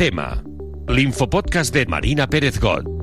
Tema, l'infopodcast de Marina Pérez Got.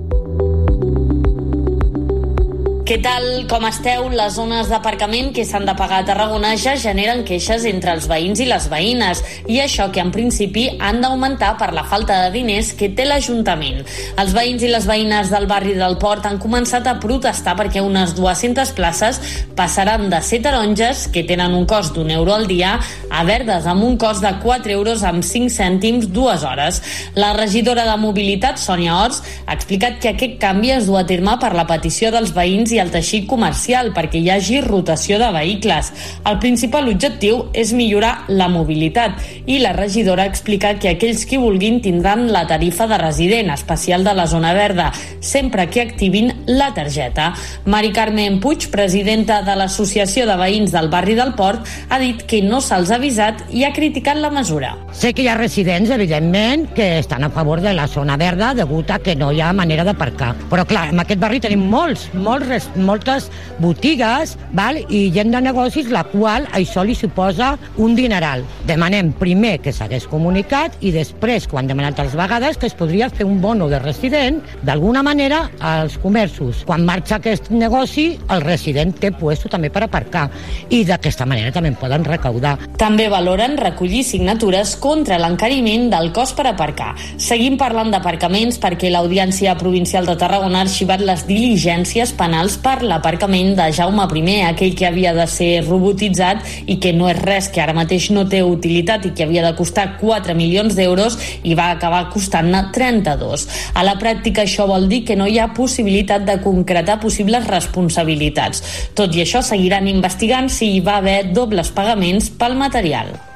Què tal, com esteu? Les zones d'aparcament que s'han de pagar a Tarragona ja generen queixes entre els veïns i les veïnes, i això que en principi han d'augmentar per la falta de diners que té l'Ajuntament. Els veïns i les veïnes del barri del Port han començat a protestar perquè unes 200 places passaran de ser taronges, que tenen un cost d'un euro al dia, a verdes amb un cost de 4 euros amb 5 cèntims dues hores. La regidora de Mobilitat, Sònia Ors, ha explicat que aquest canvi es du a terme per la petició dels veïns i el teixit comercial perquè hi hagi rotació de vehicles. El principal objectiu és millorar la mobilitat i la regidora explica que aquells que vulguin tindran la tarifa de resident especial de la zona verda, sempre que activin la targeta. Mari Carmen Puig, presidenta de l'Associació de Veïns del barri del Port, ha dit que no se'ls ha avisat i ha criticat la mesura. Sé que hi ha residents, evidentment, que estan a favor de la zona verda degut a que no hi ha manera d'aparcar. Però clar, en aquest barri tenim molts, molts moltes botigues val? i gent de negocis la qual això li suposa un dineral. Demanem primer que s'hagués comunicat i després, quan demanem altres vegades, que es podria fer un bono de resident d'alguna manera als comerços. Quan marxa aquest negoci, el resident té puesto també per aparcar i d'aquesta manera també poden recaudar. També valoren recollir signatures contra l'encariment del cost per aparcar. Seguim parlant d'aparcaments perquè l'Audiència Provincial de Tarragona ha arxivat les diligències penals per l'aparcament de Jaume I, aquell que havia de ser robotitzat i que no és res, que ara mateix no té utilitat i que havia de costar 4 milions d'euros i va acabar costant-ne 32. A la pràctica això vol dir que no hi ha possibilitat de concretar possibles responsabilitats. Tot i això seguiran investigant si hi va haver dobles pagaments pel material.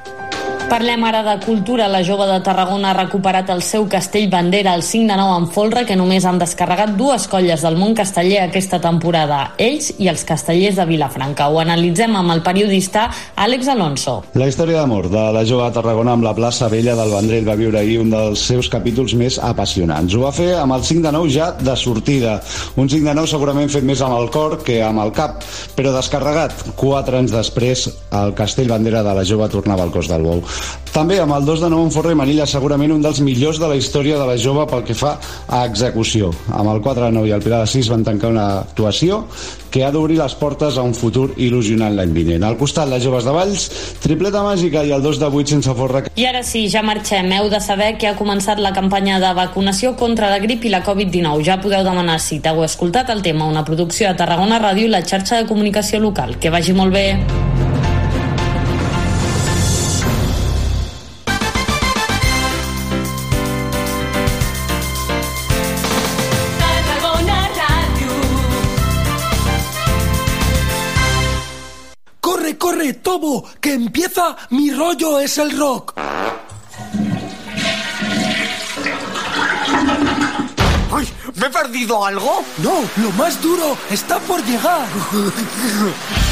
Parlem ara de cultura. La jove de Tarragona ha recuperat el seu castell bandera al 5 de 9 en folre que només han descarregat dues colles del món casteller aquesta temporada, ells i els castellers de Vilafranca. Ho analitzem amb el periodista Àlex Alonso. La història d'amor de la jove de Tarragona amb la plaça Vella del Vendrell va viure ahir un dels seus capítols més apassionants. Ho va fer amb el 5 de 9 ja de sortida. Un 5 de 9 segurament fet més amb el cor que amb el cap, però descarregat. Quatre anys després, el castell bandera de la jove tornava al cos del bou. També amb el 2 de 9 en Forra i Manilla, segurament un dels millors de la història de la jove pel que fa a execució. Amb el 4 de 9 i el Pilar de 6 van tancar una actuació que ha d'obrir les portes a un futur il·lusionant l'any vinent. Al costat, les joves de Valls, tripleta màgica i el 2 de 8 sense forra. I ara sí, ja marxem. Heu de saber que ha començat la campanya de vacunació contra la grip i la Covid-19. Ja podeu demanar cita. Heu escoltat el tema, una producció de Tarragona Ràdio i la xarxa de comunicació local. Que vagi molt bé. Tobo, que empieza mi rollo es el rock. ¡Ay! ¿Me he perdido algo? No, lo más duro está por llegar.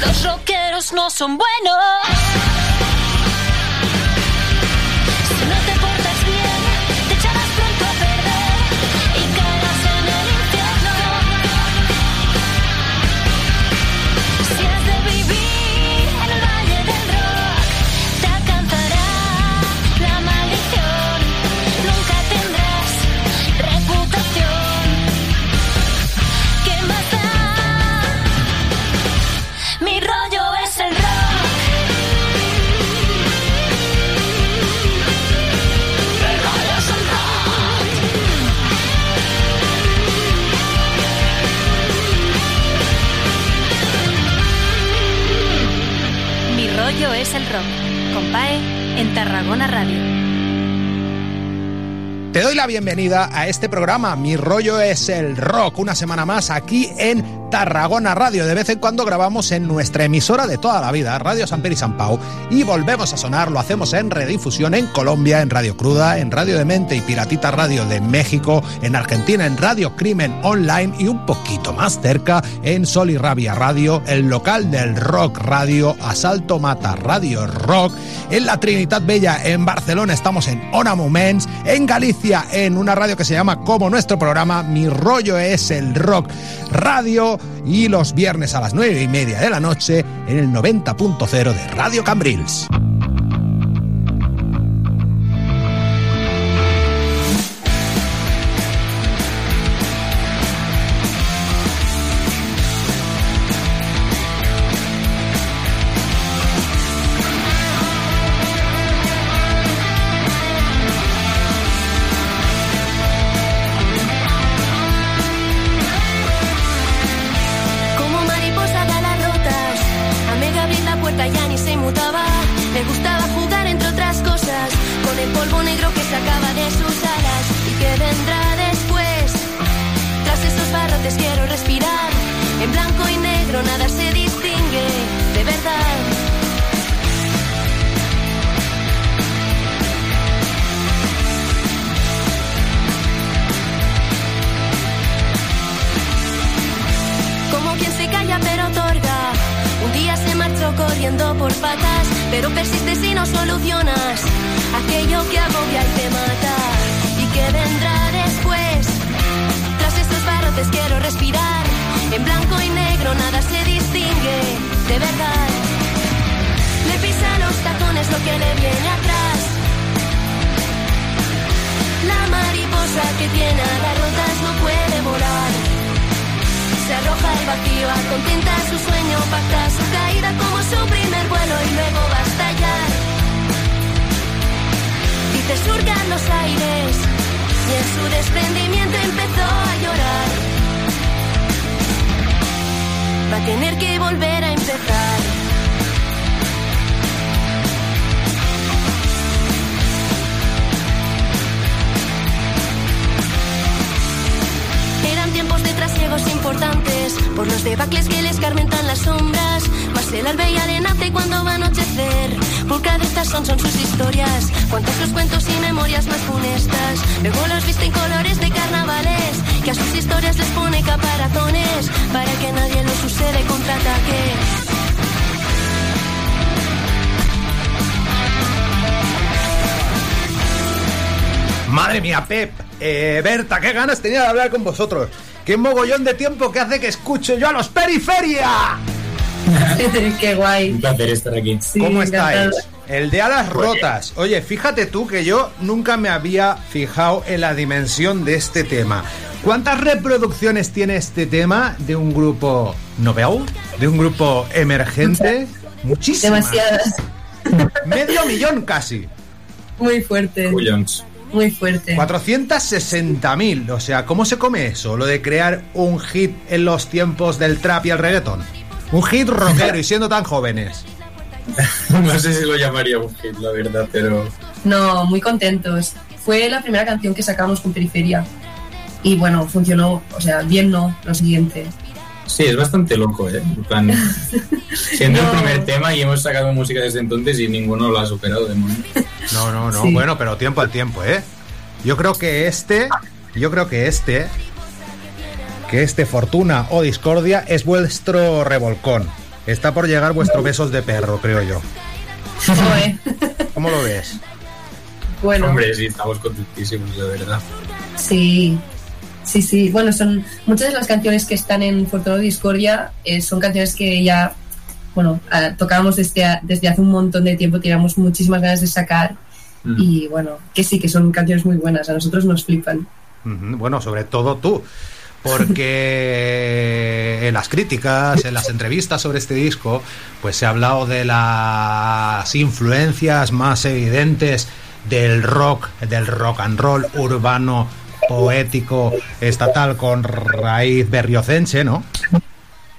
Los rockeros no son buenos. Bienvenida a este programa. Mi rollo es el rock. Una semana más aquí en Tarragona Radio. De vez en cuando grabamos en nuestra emisora de toda la vida, Radio San Pedro San Pau, y volvemos a sonar. Lo hacemos en redifusión en Colombia, en Radio Cruda, en Radio Demente y Piratita Radio de México, en Argentina, en Radio Crimen Online y un poquito más cerca en Sol y Rabia Radio, el local del Rock Radio, Asalto Mata Radio Rock, en la Trinidad Bella en Barcelona estamos en Ona Moments, en Galicia en una radio que se llama como nuestro programa Mi rollo es el rock radio y los viernes a las nueve y media de la noche en el 90.0 de Radio Cambrils. El albe ya le nace cuando va a anochecer. Estas son, son sus historias. Cuántos sus cuentos y memorias más funestas. Luego los viste en colores de carnavales. Que a sus historias les pone caparazones. Para que nadie los use de contraataque. Madre mía, Pep, eh, Berta, qué ganas tenía de hablar con vosotros. Qué mogollón de tiempo que hace que escucho yo a los Periferia. Qué guay. Un placer estar aquí. ¿Cómo estáis? El de alas rotas. Oye, fíjate tú que yo nunca me había fijado en la dimensión de este tema. ¿Cuántas reproducciones tiene este tema de un grupo novel? ¿De un grupo emergente? Muchísimas. Demasiadas. Medio millón casi. Muy fuerte. Muy fuerte. 460.000. O sea, ¿cómo se come eso? Lo de crear un hit en los tiempos del trap y el reggaeton. Un hit rockero y siendo tan jóvenes. No sé si lo llamaría un hit, la verdad, pero No, muy contentos. Fue la primera canción que sacamos con Periferia. Y bueno, funcionó, o sea, bien no, lo siguiente. sí, es bastante loco, ¿eh? En plan, siendo el primer tema y hemos sacado música desde entonces y ninguno lo ha superado de momento. No, no, no. Sí. Bueno, pero tiempo al tiempo, ¿eh? Yo creo que este, yo creo que este, que este Fortuna o Discordia es vuestro revolcón. Está por llegar vuestro besos de perro, creo yo. ¿Cómo lo ves? Bueno, Hombre, sí, estamos contentísimos, la verdad. sí. Sí, sí. Bueno, son muchas de las canciones que están en Fortuna Discordia eh, son canciones que ya, bueno, tocábamos desde, desde hace un montón de tiempo, teníamos muchísimas ganas de sacar. Mm. Y bueno, que sí, que son canciones muy buenas, a nosotros nos flipan. Bueno, sobre todo tú. Porque en las críticas, en las entrevistas sobre este disco, pues se ha hablado de las influencias más evidentes del rock, del rock and roll urbano, poético, estatal, con raíz berriocense, ¿no?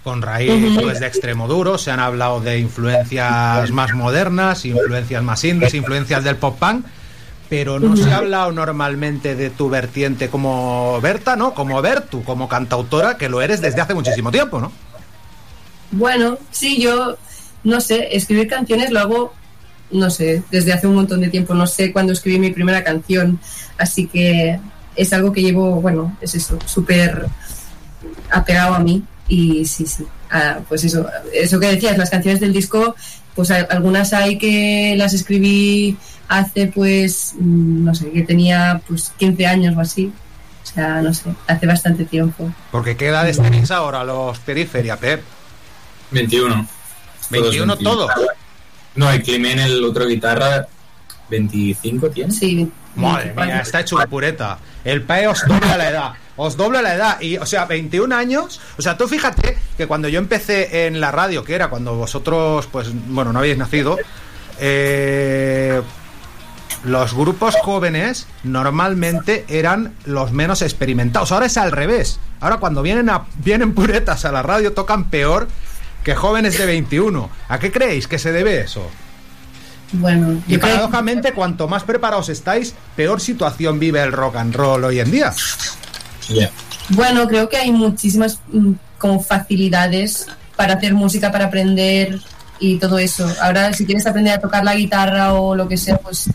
Con raíz pues, de extremo duro. Se han hablado de influencias más modernas, influencias más indies, influencias del pop punk. Pero no se ha hablado normalmente de tu vertiente como Berta, ¿no? Como Bertu, como cantautora, que lo eres desde hace muchísimo tiempo, ¿no? Bueno, sí, yo no sé, escribir canciones lo hago, no sé, desde hace un montón de tiempo. No sé cuándo escribí mi primera canción, así que es algo que llevo, bueno, es eso, súper apegado a mí. Y sí, sí, ah, pues eso, eso que decías, las canciones del disco, pues algunas hay que las escribí hace, pues, mm, no sé, que tenía pues 15 años o así. O sea, no sé, hace bastante tiempo. Porque ¿qué edades tenéis ahora los Periferia, Pep? 21. 21 todos. No, el Climen, el otro guitarra, 25 tiene. Sí. Madre mía, está hecho una pureta. El PAE os dobla la edad. Os dobla la edad. Y, o sea, 21 años. O sea, tú fíjate que cuando yo empecé en la radio, que era cuando vosotros, pues, bueno, no habéis nacido, eh, los grupos jóvenes normalmente eran los menos experimentados. Ahora es al revés. Ahora cuando vienen, a, vienen puretas a la radio tocan peor que jóvenes de 21. ¿A qué creéis que se debe eso? Bueno, Y yo creo paradójicamente, cuanto más preparados estáis, peor situación vive el rock and roll hoy en día. Bueno, creo que hay muchísimas mm, como facilidades para hacer música, para aprender y todo eso. Ahora, si quieres aprender a tocar la guitarra o lo que sea, pues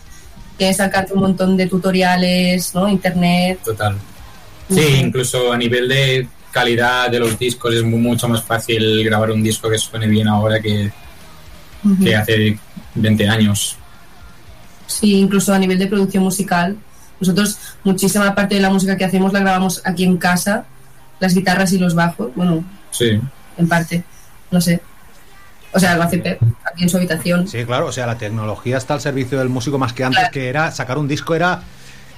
que sacarte un montón de tutoriales, ¿no? Internet. Total. Sí, incluso a nivel de calidad de los discos es mu- mucho más fácil grabar un disco que suene bien ahora que, que hace 20 años. Sí, incluso a nivel de producción musical. Nosotros, muchísima parte de la música que hacemos la grabamos aquí en casa, las guitarras y los bajos, bueno, Sí. en parte, no sé. O sea, lo hace Pep, aquí en su habitación. Sí, claro, o sea, la tecnología está al servicio del músico más que antes, que era sacar un disco era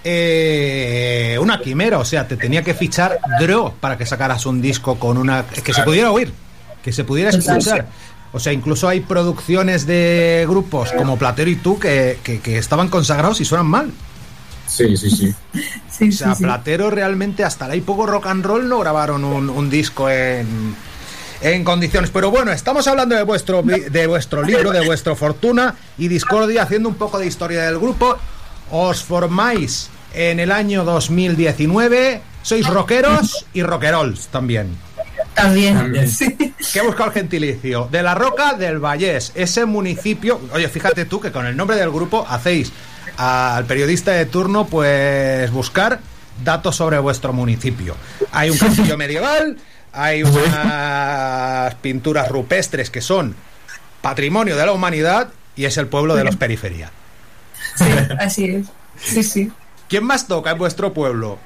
eh, una quimera, o sea, te tenía que fichar Dro para que sacaras un disco con una que se pudiera oír, que se pudiera escuchar. O sea, incluso hay producciones de grupos como Platero y tú que, que- que estaban consagrados y suenan mal. Sí, sí, sí. Sí, o sea, Platero realmente hasta la poco rock and roll no grabaron un, un disco en, en condiciones. Pero bueno, estamos hablando de vuestro, de vuestro libro, de vuestro Fortuna y Discordia, haciendo un poco de historia del grupo. Os formáis en el año 2019, sois rockeros y rockerols también. También. ¿Qué busca el gentilicio? De la Roca del Vallés, ese municipio. Oye, fíjate tú que con el nombre del grupo hacéis al periodista de turno, pues buscar datos sobre vuestro municipio. Hay un castillo medieval, hay unas pinturas rupestres que son patrimonio de la humanidad y es el pueblo de los periferia. Así es. Sí, sí. ¿Quién más toca en vuestro pueblo?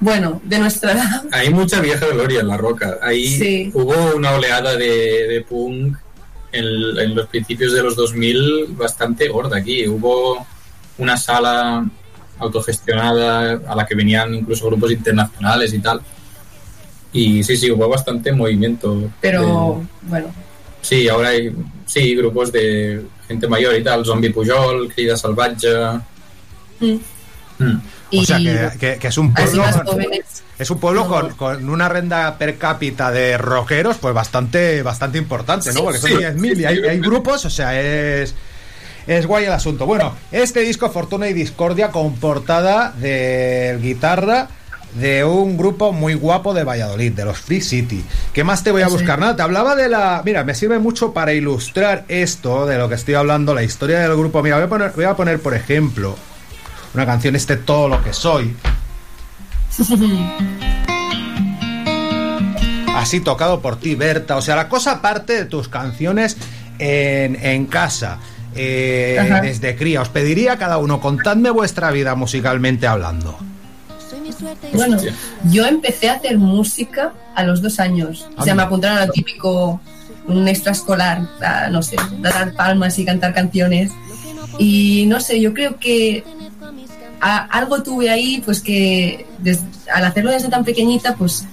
Bueno, de nuestra edad. Hay mucha vieja gloria en la roca. Ahí Sí. hubo una oleada de, de punk en, en los principios de los 2000 bastante gorda aquí. Hubo una sala autogestionada a la que venían incluso grupos internacionales y tal. Y sí, sí, hubo bastante movimiento. Pero, bueno, Sí, ahora hay sí, grupos de gente mayor y tal, Zombie Pujol, Crida Salvatge... mm, Mm. O sea, que, que- que es un pueblo... Es un pueblo con, con una renta per cápita de rockeros, pues bastante, bastante importante, ¿no? Porque son Sí. 10.000 y hay, hay grupos, o sea, es. Es guay el asunto. Bueno, este disco Fortuna y Discordia con portada de guitarra de un grupo muy guapo de Valladolid, de los Free City. ¿Qué más te voy a Sí. buscar? Nada, te hablaba de la... Mira, me sirve mucho para ilustrar esto de lo que estoy hablando, la historia del grupo. Mira, voy a poner, voy a poner por ejemplo, una canción, este Todo lo que soy. así tocado por ti, Berta. O sea, la cosa parte de tus canciones en, en casa, eh, desde cría. Os pediría a cada uno, contadme vuestra vida musicalmente hablando. Bueno, yo empecé a hacer música a los dos años. O sea, me apuntaron a lo típico, un extraescolar, a, no sé, dar palmas y cantar canciones. Y no sé, yo creo que a- algo tuve ahí, pues que al hacerlo desde tan pequeñita, pues,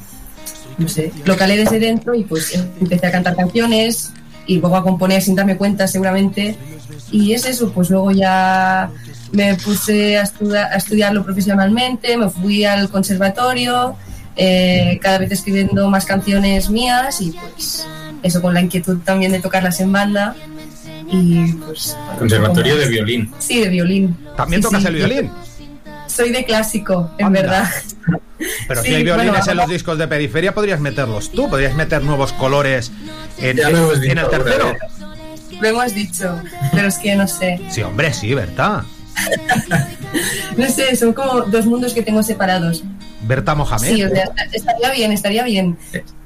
no sé, lo calé desde dentro y pues empecé a cantar canciones y luego a componer sin darme cuenta seguramente. Y es eso, pues luego ya me puse a, a estudiarlo profesionalmente, me fui al conservatorio, eh, cada vez escribiendo más canciones mías y pues eso con la inquietud también de tocarlas en banda. Y pues. bueno, Conservatorio de violín. Sí, de violín. ¿También Sí, tocas sí. el violín? Soy de clásico, en Anda. verdad. Pero Sí, si hay violines bueno, en los discos de periferia, podrías meterlos tú, podrías meter nuevos colores en, el tercero. Lo hemos dicho, pero es que no sé. Sí, hombre, sí, ¿verdad? No sé, son como dos mundos que tengo separados. Berta Mohamed. Sí, o sea, estaría bien, estaría bien.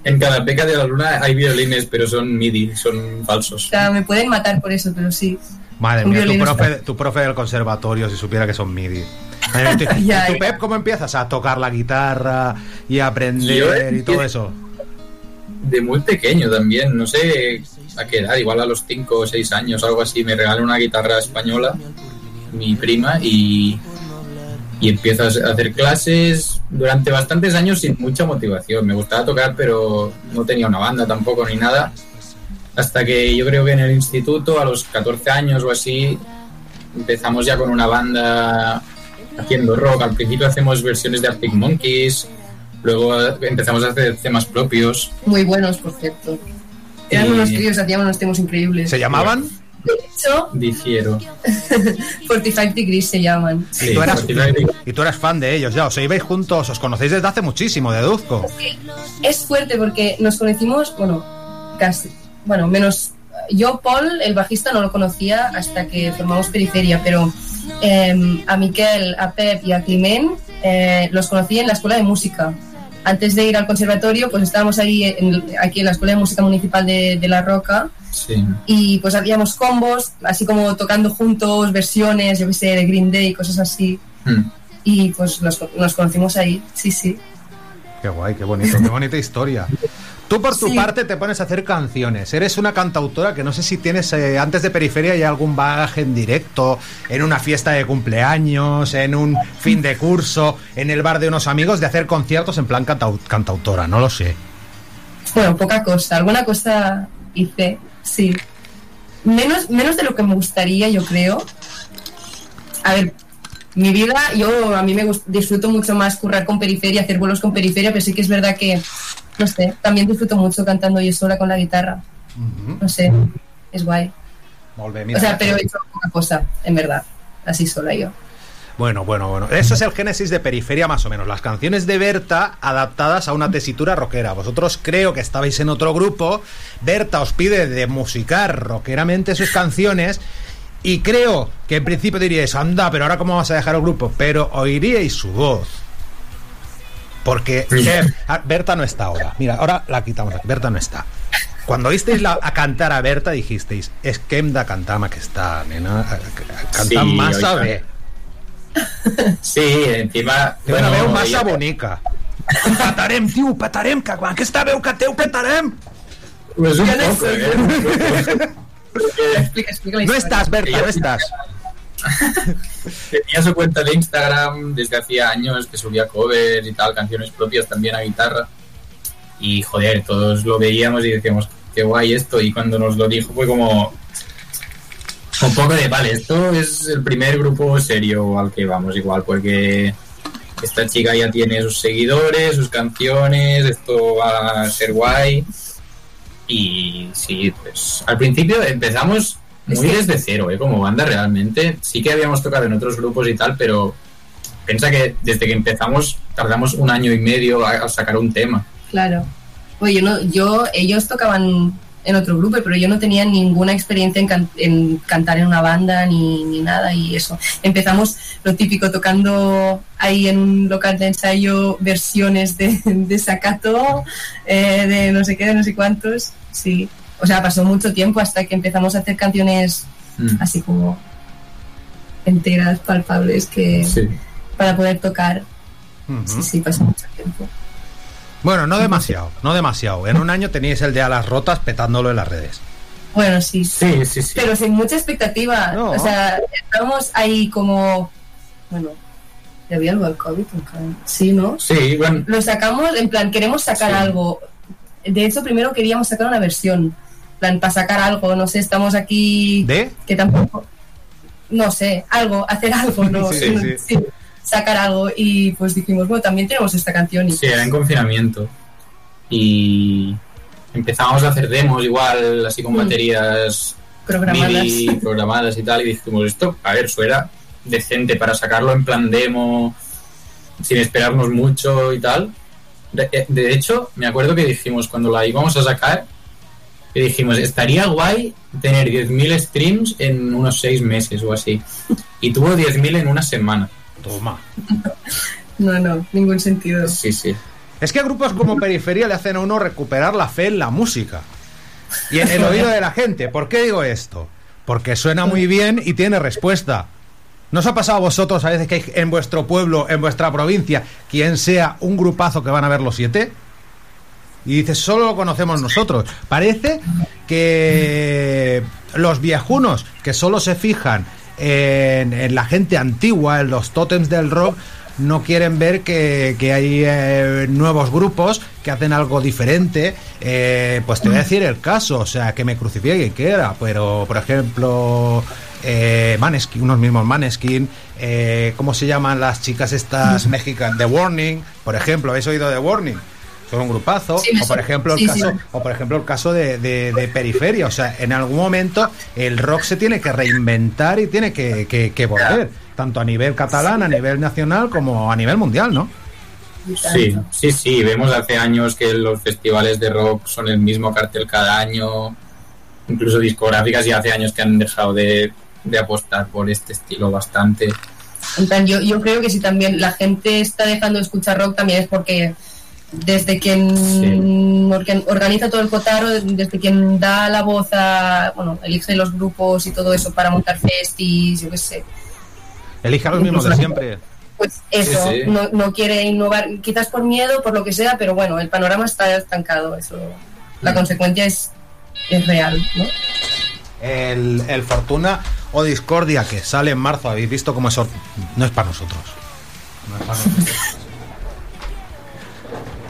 En cada peca de la luna hay violines, pero son MIDI, son O falsos. sea, me pueden matar por eso, pero sí. Madre Un mía, tu profe, tu profe del conservatorio, si supiera que son MIDI. ¿Y tú-. Pep, cómo empiezas a tocar la guitarra y a aprender y todo eso? De muy pequeño también, no sé a qué edad, igual a los 5 o 6 años, algo así, me regaló una guitarra española, mi prima, y, y empiezas a hacer clases durante bastantes años sin mucha motivación. Me gustaba tocar, pero no tenía una banda tampoco ni nada. Hasta que yo creo que en el instituto, a los 14 años o así, empezamos ya con una banda haciendo rock. Al principio hacemos versiones de Arctic Monkeys, luego eh, empezamos a hacer temas propios. Muy buenos, por cierto. Eran Y- unos críos, hacían unos temas increíbles. ¿Se llamaban? De hecho, Difiero. 45 Degrees se llaman. y, tú eras, y tú eras fan de ellos, ya, os ibais juntos, os conocéis desde hace muchísimo, deduzco. Es fuerte porque nos conocimos, bueno, casi, bueno, menos yo, Paul, el bajista, no lo conocía hasta que formamos Periferia, pero eh, a Miquel, a Pep y a Climent eh, los conocí en la escuela de música. Antes de ir al conservatorio, pues estábamos ahí en- aquí en la Escuela de Música Municipal de, de La Roca Sí. y pues hacíamos combos, así como tocando juntos versiones, yo qué sé, de Green Day, cosas así. Mm. Y pues nos, nos conocimos ahí, sí, sí. Qué guay, qué bonito, qué bonita historia. Tú por tu Sí. parte te pones a hacer canciones. Eres una cantautora que no sé si tienes eh, antes de Periferia ya algún bagaje en directo, en una fiesta de cumpleaños, en un fin de curso, en el bar de unos amigos, de hacer conciertos en plan cantau- cantautora. No lo sé. Bueno, poca cosa, alguna cosa hice, sí. Menos, menos de lo que me gustaría, yo creo. A ver, mi vida, yo a mí me disfruto mucho más currar con periferia, hacer vuelos con periferia, pero sí que es verdad que, no sé, también disfruto mucho cantando yo sola con la guitarra. No sé, es guay. O sea, pero he hecho poca cosa, en verdad, así sola yo. Bueno, bueno, bueno. Eso es el génesis de Periferia más o menos. Las canciones de Berta adaptadas a una tesitura rockera. Vosotros creo que estabais en otro grupo. Berta os pide de musicar rockeramente sus canciones. Y creo que en principio diríais, anda, pero ahora cómo vas a dejar el grupo. Pero oiríais su voz. Porque Ber- ah, Berta no está ahora. Mira, ahora la quitamos. Berta no está. Cuando oísteis la- a cantar a Berta dijisteis, es que hem de cantar amb aquesta nena. Cantar Sí, massa oiga. bé. Sí, encima... Té una veu massa ella- bonica. Petarem, tio, petarem, que amb aquesta veu que teu petarem. Pues un sé. ¿eh? Explica, explica la No estás, Berta, no estás. Tenía su cuenta de Instagram desde hacía años que subía covers y tal, canciones propias también a guitarra. Y joder, todos lo veíamos y decíamos, qué guay esto. Y cuando nos lo dijo fue como un poco de, vale, esto es el primer grupo serio al que vamos igual, porque esta chica ya tiene sus seguidores, sus canciones, esto va a ser guay. Y sí, pues al principio empezamos muy desde cero, ¿eh? como banda realmente. Sí que habíamos tocado en otros grupos y tal, pero piensa que desde que empezamos tardamos un año y medio a, a sacar un tema. Claro. Oye, yo, no, yo, ellos tocaban en otro grupo, pero yo no tenía ninguna experiencia en, can- en cantar en una banda ni, ni nada y eso. Empezamos lo típico, tocando ahí en un local de ensayo versiones de, de Sakato, eh, de no sé qué, de no sé cuántos. Sí. O sea, pasó mucho tiempo hasta que empezamos a hacer canciones Mm. así como enteras, palpables, que Sí. para poder tocar. Sí, sí, pasó mucho tiempo. Bueno, no demasiado, no demasiado. En un año teníais el de alas rotas petándolo en las redes. Bueno, sí. Sí, sí, sí. pero sin mucha expectativa. No. O sea, estábamos ahí como, bueno, ¿ya había algo del COVID? Sí, ¿no? Sí, bueno, Lo sacamos, en plan, queremos sacar Sí. algo. De hecho, primero queríamos sacar una versión. Plan, para sacar algo, no sé, estamos aquí... ¿De? Que tampoco... No sé, algo, hacer algo, ¿no? Sí, sí. Sí, sacar algo. Y pues dijimos, bueno, también tenemos esta canción. Y sí, era en confinamiento. Y empezábamos a hacer demos igual, así con Mm. baterías Programadas. MIDI programadas y tal, y dijimos esto, a ver, suena decente para sacarlo en plan demo, sin esperarnos mucho y tal. De, eh, de hecho, me acuerdo que dijimos cuando la íbamos a sacar, que dijimos, estaría guay tener 10.000 streams en unos 6 meses o así. Y tuvo 10.000 en una semana. Toma. No, no, ningún sentido. Sí, sí. Es que grupos como Periferia le hacen a uno recuperar la fe en la música y en el oído de la gente. ¿Por qué digo esto? Porque suena muy bien y tiene respuesta. ¿No os ha pasado a vosotros a veces que hay en vuestro pueblo, en vuestra provincia, quien sea un grupazo que van a ver los siete? Y dices, solo lo conocemos nosotros. Parece que los viejunos que solo se fijan en, en la gente antigua, en los tótems del rock, no quieren ver que, que hay eh, nuevos grupos que hacen algo diferente. Eh, pues te voy a decir el caso, o sea, que me crucifique quien quiera, pero por ejemplo, eh, Maneskin, unos mismos Maneskin, eh, ¿cómo se llaman las chicas estas mexicanas? The Warning, por ejemplo, ¿habéis oído The Warning? Son un grupazo, Sí, o por ejemplo el Sí, caso, sí. o por ejemplo el caso de, de- de Periferia, o sea, en algún momento el rock se tiene que reinventar y tiene que, que- que volver, tanto a nivel catalán, a nivel nacional como a nivel mundial, ¿no? Sí, sí, sí. Vemos hace años que los festivales de rock son el mismo cartel cada año. Incluso discográficas y hace años que han dejado de, de apostar por este estilo bastante. En plan, yo, yo creo que si también la gente está dejando de escuchar rock también es porque desde quien organ- organiza todo el cotaro, desde quien da la voz a, bueno, elige los grupos y todo eso para montar festis, yo qué sé. Elige a los mismos de siempre. Pues eso, Sí, sí. No, no quiere innovar, quizás por miedo, por lo que sea, pero bueno, el panorama está estancado, eso. La consecuencia es, es real, ¿no? El, el Fortuna o Discordia que sale en marzo, habéis visto cómo es. or- No es para nosotros. No es para nosotros.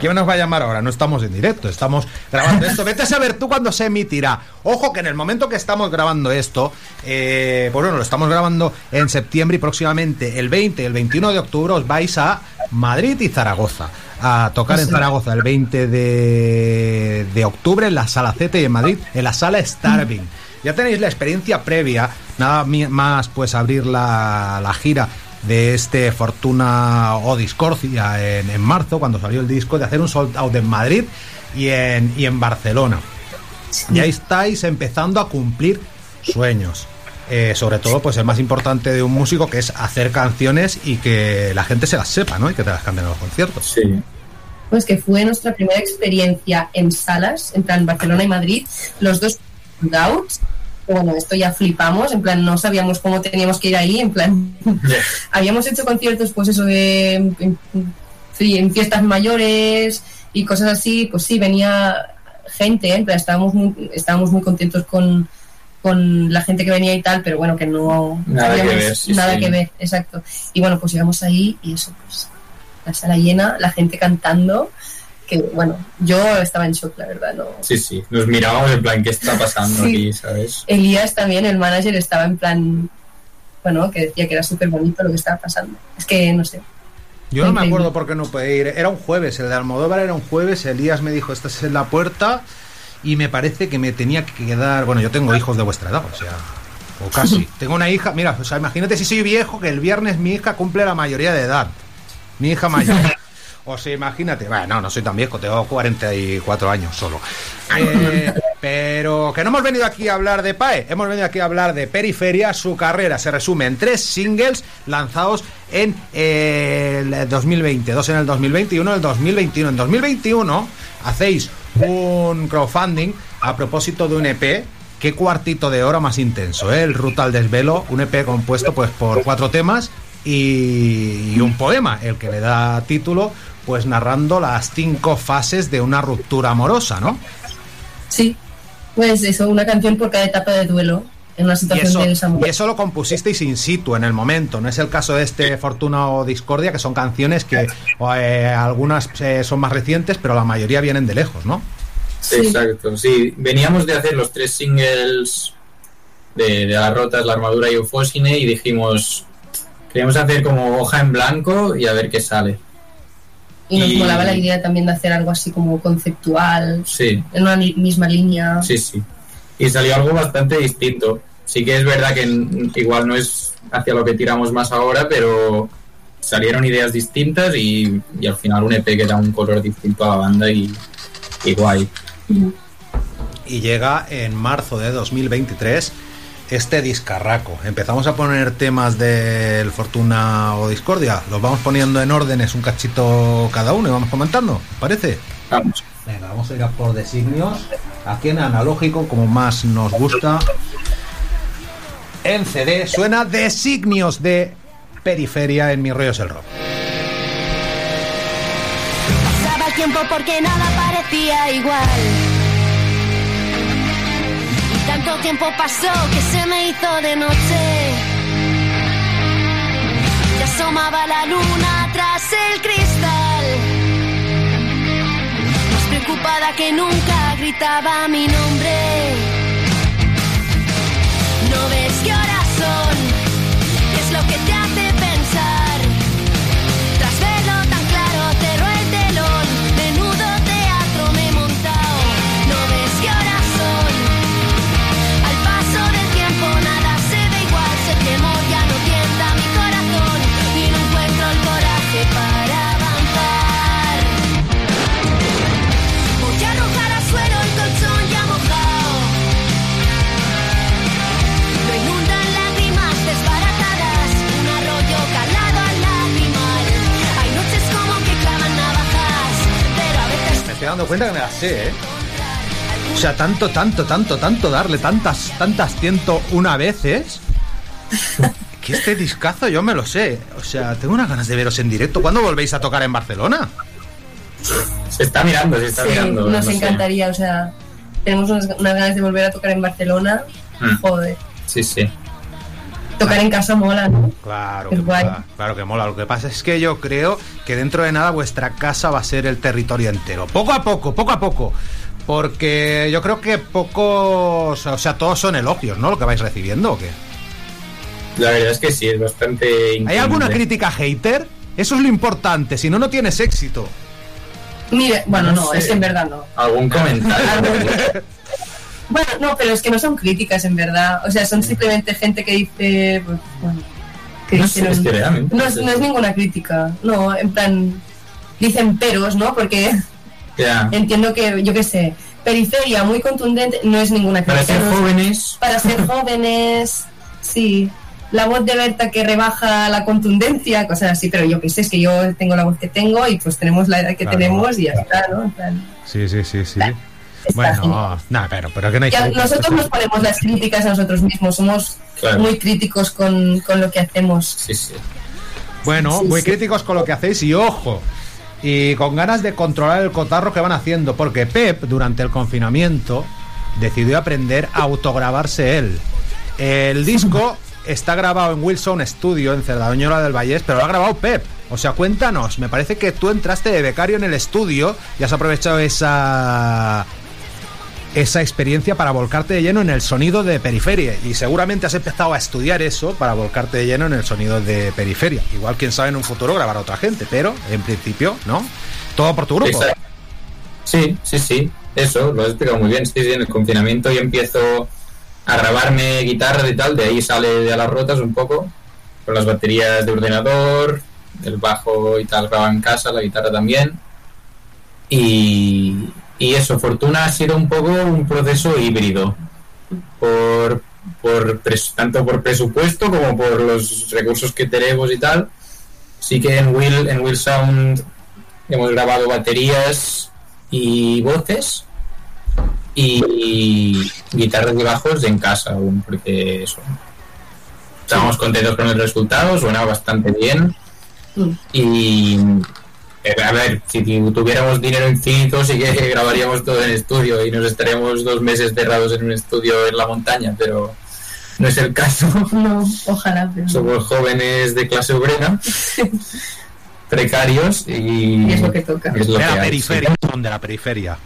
¿Quién nos va a llamar ahora? No estamos en directo, estamos grabando esto. Vete a saber tú cuándo se emitirá. Ojo que en el momento que estamos grabando esto, eh, pues bueno, lo estamos grabando en septiembre y próximamente el 20 y el 21 de octubre os vais a Madrid y Zaragoza. A tocar en Zaragoza el 20 de, de octubre en la sala Z y en Madrid en la sala Starving. Ya tenéis la experiencia previa, nada más pues abrir la, la gira de este Fortuna o Discordia en, en marzo, cuando salió el disco, de hacer un sold out en Madrid y en, y en Barcelona. Y ahí estáis empezando a cumplir sueños. Eh, sobre todo, pues el más importante de un músico que es hacer canciones y que la gente se las sepa, ¿no? Y que te las canten en los conciertos. Sí. Pues que fue nuestra primera experiencia en salas, en plan Barcelona y Madrid, los dos sold out. Bueno, esto ya flipamos, en plan no sabíamos cómo teníamos que ir ahí, en plan habíamos hecho conciertos pues eso de en, en fiestas mayores y cosas así, pues sí, venía gente, ¿eh? en plan, estábamos muy, estábamos muy contentos con, con la gente que venía y tal, pero bueno, que no Nada que ver, sí, nada sí. que ver, exacto. Y bueno, pues llegamos ahí y eso, pues la sala llena, la gente cantando, que bueno, yo estaba en shock, la verdad, no. Sí, sí. Nos mirábamos en plan, ¿qué está pasando Sí. aquí, sabes? Elías también, el manager, estaba en plan, bueno, que decía que era súper bonito lo que estaba pasando. Es que, no sé, Yo no me acuerdo por qué no puede ir. Era un jueves, el de Almodóvar era un jueves. Elías me dijo, estás en la puerta. Y me parece que me tenía que quedar. Bueno, yo tengo hijos de vuestra edad, o sea. O casi. tengo una hija. Mira, o sea, imagínate si soy viejo que el viernes mi hija cumple la mayoría de edad. Mi hija mayor. O sea, imagínate. Bueno, no, soy tan viejo, tengo 44 años solo. Eh, pero que no hemos venido aquí a hablar de PAE, hemos venido aquí a hablar de Periferia. Su carrera se resume en tres singles lanzados en eh, el 2020, dos en el 2020 y uno en el 2021. En 2021 hacéis un crowdfunding a propósito de un EP. Qué cuartito de hora más intenso, ¿eh? El Ruta al Desvelo, un EP compuesto pues por cuatro temas y un poema, el que le da título, pues narrando las cinco fases de una ruptura amorosa, ¿no? sí, pues eso, una canción por cada etapa de duelo en una Y situación eso, de desamor. y eso lo compusisteis in situ, en el momento. No es el caso de este Fortuna o Discordia, que son canciones que eh, algunas eh, son más recientes, pero la mayoría vienen de lejos, ¿no? Exacto, sí. Veníamos de hacer los tres singles de, de Las Rotas, La Armadura y Eufósine y dijimos, queremos hacer como hoja en blanco y a ver qué sale. Y nos y- molaba la idea también de hacer algo así como conceptual, Sí, en una misma línea. sí, sí. y salió algo bastante distinto. Sí que es verdad que igual no es hacia lo que tiramos más ahora, pero salieron ideas distintas y, y al final un EP que da un color distinto a la banda y, y guay. y llega en marzo de 2023 este discarraco. Empezamos a poner temas del Fortuna o Discordia. Los vamos poniendo en órdenes un cachito cada uno y vamos comentando. ¿Parece? Vamos. Venga, vamos a ir a por designios. Aquí en analógico, como más nos gusta. En CD suena designios de periferia en Mi Rollo es el Rock. Pasaba el tiempo porque nada parecía igual. Tanto tiempo pasó que se me hizo de noche. Ya asomaba la luna tras el cristal. Más preocupada que nunca gritaba mi nombre. Dando cuenta que me las sé, ¿eh? O sea, tanto, tanto, tanto, tanto darle tantas, tantas ciento una veces. Que este discazo yo me lo sé. O sea, tengo unas ganas de veros en directo. ¿Cuándo volvéis a tocar en Barcelona? Se está mirando, se está Sí, mirando. nos no sé. encantaría, o sea, tenemos unas, unas ganas de volver a tocar en Barcelona. Mm. Joder, Sí, sí. Tocar en casa mola, ¿no? Claro, Es que guay. mola, claro que mola. Lo que pasa es que yo creo que dentro de nada vuestra casa va a ser el territorio entero. Poco a poco, poco a poco. Porque yo creo que pocos, o sea, todos son elogios, ¿no? Lo que vais recibiendo, ¿o qué? La verdad es que sí, es bastante. ¿Hay alguna increíble. crítica hater? Eso es lo importante, si no, no tienes éxito. Mire, bueno, no, No sé. es que en verdad no. ¿Algún comentario? Bueno, no, pero es que no son críticas en verdad. O sea, son simplemente gente que dice, pues, bueno, que No dicen es que realmente no, no es, sé. no es ninguna crítica. No, en plan, dicen peros, ¿no? Porque Ya. entiendo que, yo qué sé, periferia muy contundente no es ninguna Para crítica. ser no es- jóvenes. Para ser jóvenes, sí. La voz de Berta que rebaja la contundencia, cosas así, pero yo qué sé, es que yo tengo la voz que tengo y pues tenemos la edad que Claro, tenemos y ya está, ¿no? Plan, Sí, sí, sí, sí. Bueno, nada, pero, pero que no hay que- nosotros nos ponemos las críticas a nosotros mismos, somos Claro. muy críticos con, con lo que hacemos. Sí, sí. Bueno, Sí, muy sí. críticos con lo que hacéis y ojo. Y con ganas de controlar el cotarro que van haciendo, porque Pep, durante el confinamiento, decidió aprender a autograbarse él. El disco está grabado en Wilson Studio, en Cerdañola del Vallés, pero lo ha grabado Pep. O sea, cuéntanos, me parece que tú entraste de becario en el estudio y has aprovechado esa esa experiencia para volcarte de lleno en el sonido de periferia y seguramente has empezado a estudiar eso para volcarte de lleno en el sonido de periferia. Igual quién sabe en un futuro grabar a otra gente, pero en principio, ¿no? Todo por tu grupo. Sí, sí, sí. Eso, lo has explicado muy bien. Sí, en el confinamiento yo empiezo a grabarme guitarra y tal, de ahí sale de a las rotas un poco, con las baterías de ordenador, el bajo y tal graba en casa, la guitarra también. Y, y eso, Fortuna ha sido un poco un proceso híbrido, por, por tanto por presupuesto como por los recursos que tenemos y tal. Sí que en Will, en Will Sound hemos grabado baterías y voces y guitarras y bajos en casa aún, porque eso. Estábamos contentos con el resultado, suena bastante bien. Mm. Y eh, a ver, si tuviéramos dinero infinito, sí que grabaríamos todo en estudio y nos estaríamos dos meses cerrados en un estudio en la montaña, pero no es el caso. No, ojalá, pero. Somos jóvenes de clase obrera, precarios y, Y es lo que toca. es lo de que la hay, periferia, son de la periferia.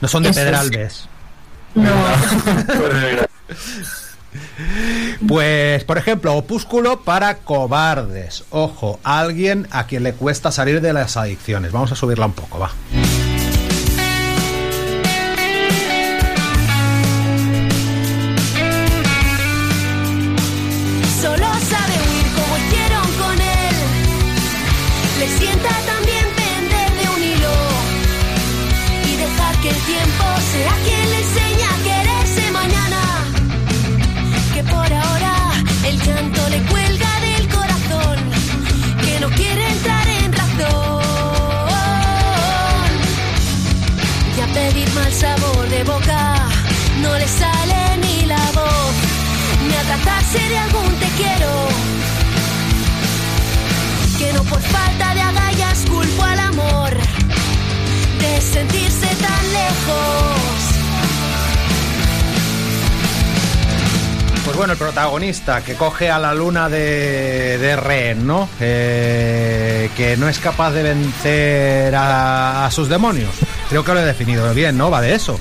No son de Eso es. Pedralbes. No, sí. Pues, por ejemplo, opúsculo para cobardes. Ojo, alguien a quien le cuesta salir de las adicciones. Vamos a subirla un poco, va. Mal sabor de boca, no le sale ni la voz. Ni a tratarse de algún te quiero. Que no por falta de agallas culpo al amor de sentirse tan lejos. Pues bueno, el protagonista que coge a la luna de, de ¿no? Eh, que no es capaz de vencer a sus demonios. Creo que lo he definido bien, ¿no? Va de eso.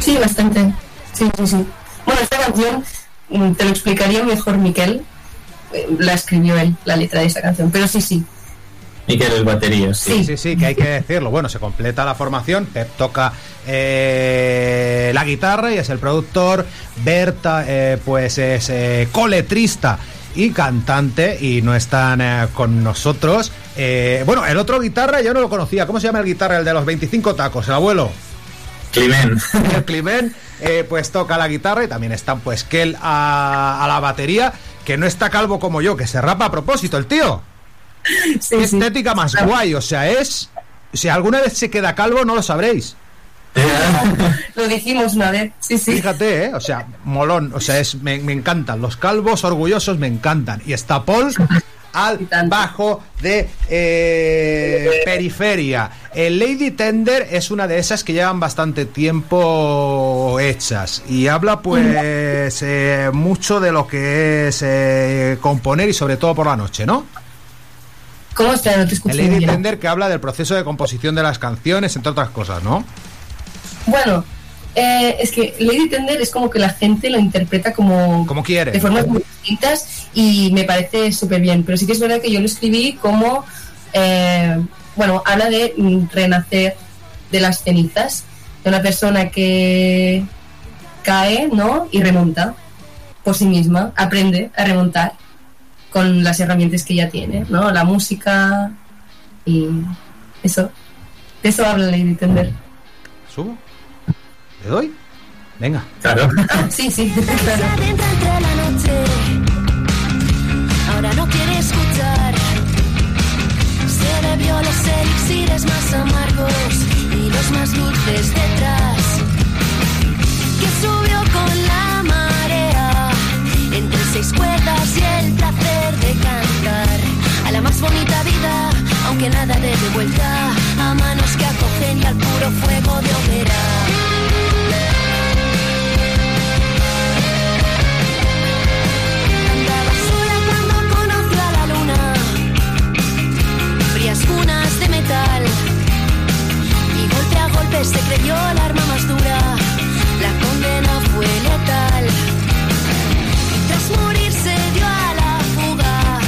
Sí, bastante. Sí, sí, sí. Bueno, esta canción mm, te lo explicaría mejor Miquel. Eh, La escribió él, la letra de esta canción. Pero sí, sí. Miquel es batería, sí. Sí, sí, sí, que hay que decirlo. Bueno, se completa la formación. Pep toca eh, la guitarra y es el productor. Berta, eh, pues es eh, coletrista y cantante y no están eh, con nosotros. Eh, bueno, el otro guitarra yo no lo conocía. ¿Cómo se llama el guitarra? El de los 25 tacos, el abuelo. Climen. El Climent, eh, pues toca la guitarra y también está pues Kel a, a la batería, que no está calvo como yo, que se rapa a propósito el tío. Qué estética más guay, o sea, es... Si alguna vez se queda calvo, no lo sabréis. Lo dijimos una vez. Sí, sí. Fíjate, ¿eh? o sea, molón, o sea, es, me, me encantan. Los calvos orgullosos me encantan. Y está Paul al bajo de eh, periferia. El Lady Tender es una de esas que llevan bastante tiempo hechas y habla pues eh, mucho de lo que es eh, componer y sobre todo por la noche, ¿no? ¿Cómo está? No te escucho El Lady bien. Tender que habla del proceso de composición de las canciones, entre otras cosas, ¿no? Bueno, eh, es que Lady Tender es como que la gente lo interpreta como, Como quiere. de formas muy distintas y me parece súper bien. Pero sí que es verdad que yo lo escribí como, eh, bueno, habla de renacer de las cenizas, de una persona que cae, ¿no? Y remonta por sí misma, aprende a remontar con las herramientas que ya tiene, ¿no? La música y eso. De eso habla Lady Tender. ¿Subo? ¿Le doy? Venga. Claro. sí, sí, noche. Ahora no quiere escuchar. Se bebió los elixires más amargos y los más dulces detrás. Que subió con la marea entre seis cuerdas y el placer de cantar a la más bonita vida, aunque nada de de vuelta a manos que acogen y al puro fuego de hoguera. Se creyó la arma más dura. La condena fue letal. Y tras morir se dio a la fuga.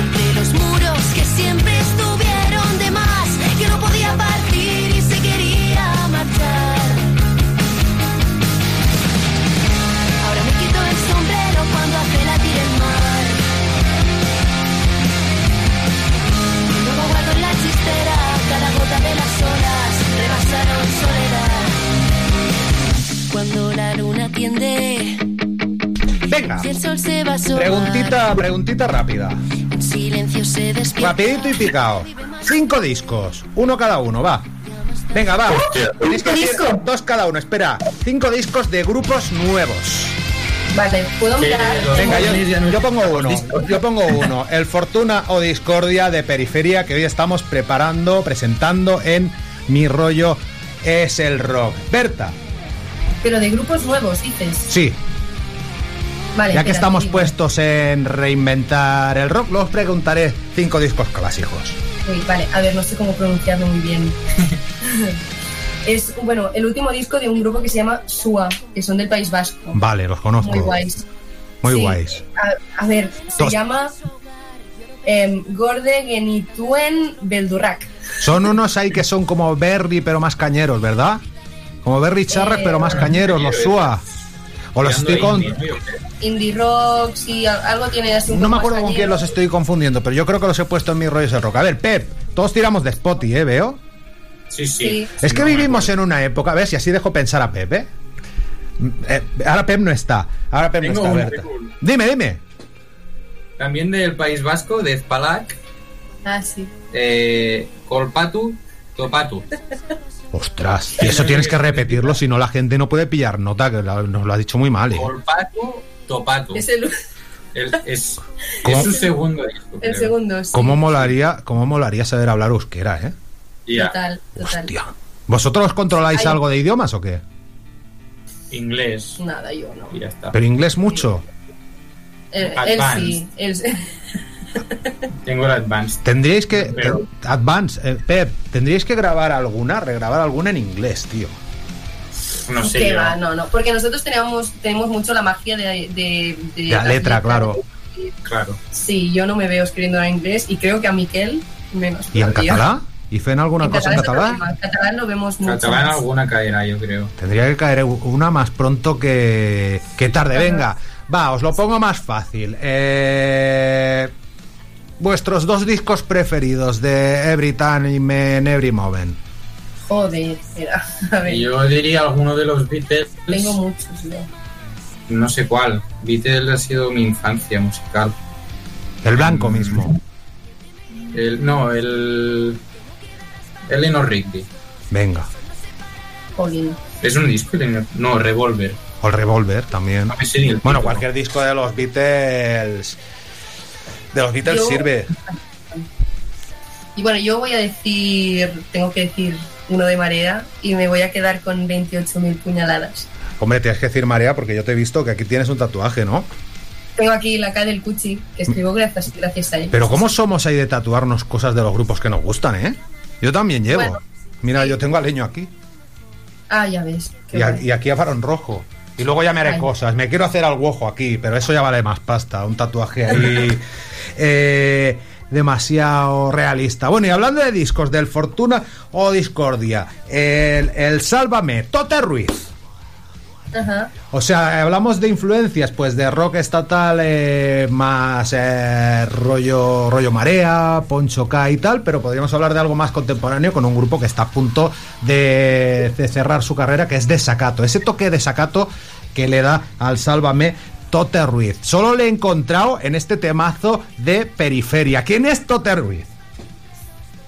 Entre los muros que siempre estuvieron de más. Que no podía partir y se quería marchar. Ahora me quito el sombrero cuando hace latir el mar. Luego guardo en la chistera cada gota de las olas rebasaron soledad. Cuando la luna tiende, Venga. si el sol se va a asomar, Preguntita, preguntita rápida. en silencio se despierta. Rapidito y picado. Cinco discos, uno cada uno, va. Venga, va. Tenéis que decir dos cada uno. Espera, cinco discos de grupos nuevos. Vale, ¿puedo mirar? Venga, yo, yo pongo uno. Yo pongo uno. El Fortuna o Discordia de Periferia que hoy estamos preparando, presentando en Mi Rollo es el Rock. Berta, Pero de grupos nuevos, dices. sí. Vale, Ya que espera, estamos puestos en reinventar el rock, os preguntaré cinco discos clásicos. Uy, vale, a ver, no sé cómo pronunciarlo muy bien. es, bueno, el último disco de un grupo que se llama Sua, que son del País Vasco. Vale, los conozco. Muy guays. Muy Sí. guays. A, a ver, se Dos. llama em, Gorde Genituen Beldurrak. Son unos ahí que son como Berry, pero más cañeros, ¿verdad? Como Berry Charras, Eh, pero más cañeros, los Sua. O los estoy con. Indie rock, sí, al- algo tiene así un No me acuerdo con quién los estoy confundiendo, pero yo creo que los he puesto en mis rollos de rock. A ver, Pep, todos tiramos de Spotty, ¿eh? Veo. Sí, sí. Es que vivimos en una época, a ver si así dejo pensar a Pep, ¿eh? Mm, eh, ahora Pep no está. Ahora Pep no está. Dime, dime. También del País Vasco, de Spalak, Ah, sí. eh, Colpatu, Topatu. Ostras, y eso tienes que repetirlo, si no la gente no puede pillar nota, que la- nos lo ha dicho muy mal. ¿eh? Olpaco, Topaco. Es el, El- es, ¿Cómo? es su segundo disco. el creo. segundo, sí. ¿Cómo molaría, cómo molaría saber hablar euskera, eh? Total, total. ¿Vosotros controláis Ay. algo de idiomas o qué? Inglés. Nada, yo no. Y ya está. Pero inglés mucho. Él, él Advanced. sí. Él, Tengo el Advanced. Tendríais que. Pero- Advance, eh, Pep, tendríais que grabar alguna, regrabar alguna en inglés, tío. No sé. ¿Qué yo. va? No, no. Porque nosotros tenemos, tenemos mucho la magia de, de, de La letra, claro. Claro. Sí, yo no me veo escribiendo en inglés y creo que a Miquel menos. ¿Y en todavía. catalá? ¿Y fen alguna En cosa en catalán, catalán? En catalán lo vemos mucho. Catalán más. alguna caerá, yo creo. Tendría que caer una más pronto que, que tarde. Venga, va, os lo pongo más fácil. Eh, vuestros dos discos preferidos de Every Time and Every Moment. Joder, espera. A ver, Yo diría alguno de los Beatles. tengo muchos. yo. No sé cuál. Beatles ha sido mi infancia musical. El blanco mismo. El, no, el. Eleanor Rigby. Venga. Es un disco, no, Revolver. O el Revolver también. No el Bueno, cualquier disco de los Beatles. De los Beatles Yo- sirve. Y bueno, yo voy a decir, tengo que decir uno de marea y me voy a quedar con 28.000 puñaladas. Hombre, tienes que decir Marea porque yo te he visto que aquí tienes un tatuaje, ¿no? Tengo aquí la K del Cuchi, que escribo gracias, gracias a él. Pero ¿cómo somos ahí de tatuarnos cosas de los grupos que nos gustan, eh? Yo también llevo. Bueno, Mira, yo tengo a Leño aquí. Ah, ya ves. Y, a- y aquí a Varón Rojo. Y luego ya me haré Ay. cosas. Me quiero hacer algo ojo aquí, pero eso ya vale más pasta. Un tatuaje ahí eh, demasiado realista. Bueno, y hablando de discos, del Fortuna o Discordia, el, el Sálvame, Tote Ruiz. Ajá. O sea, hablamos de influencias, pues de rock estatal eh, más eh, rollo, rollo marea, Poncho K y tal, pero podríamos hablar de algo más contemporáneo con un grupo que está a punto de, de cerrar su carrera, que es Desacato. Ese toque de Desacato que le da al Sálvame Tote Ruiz. Solo le he encontrado en este temazo de Periferia. ¿Quién es Tote Ruiz?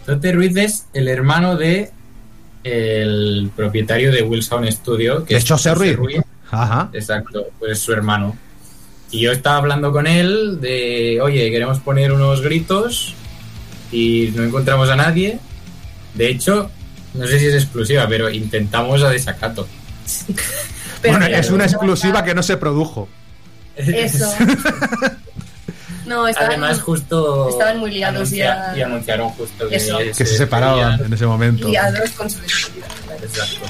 Tote Ruiz es el hermano de el propietario de Wilson Studio, que ¿De es José Ruiz? Ajá. Exacto, pues es su hermano. Y yo estaba hablando con él de, oye, queremos poner unos gritos y no encontramos a nadie. De hecho, no sé si es exclusiva, pero intentamos a desacato. Pero bueno, es una exclusiva que no se produjo. Eso. No, estaban, Además, justo estaban muy liados anuncia- ya. y anunciaron justo que, Eso. Que se separaban en ese momento. liados con su despedida. Exacto.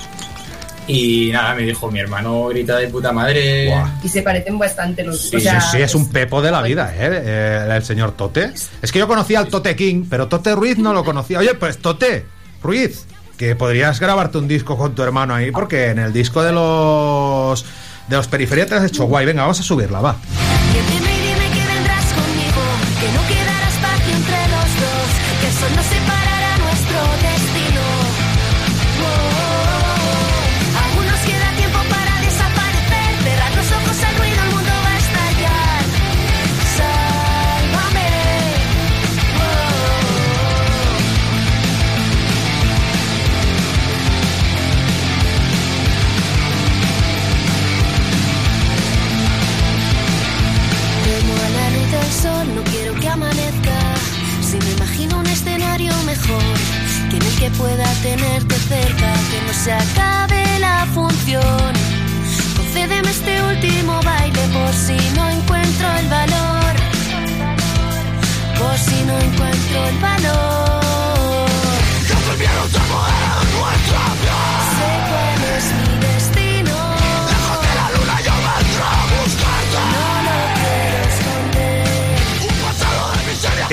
Y nada, me dijo, mi hermano grita de puta madre. Buah. Y se parecen bastante los Sí, o sea, sí, sí, es un pepo de la vida, ¿eh? Eh, El señor Tote. Es que yo conocía al Tote King, pero Tote Ruiz no lo conocía. Oye, pues Tote Ruiz, que podrías grabarte un disco con tu hermano ahí, porque en el disco de los de los periferias te has hecho guay. Venga, vamos a subirla, va. Que no quedará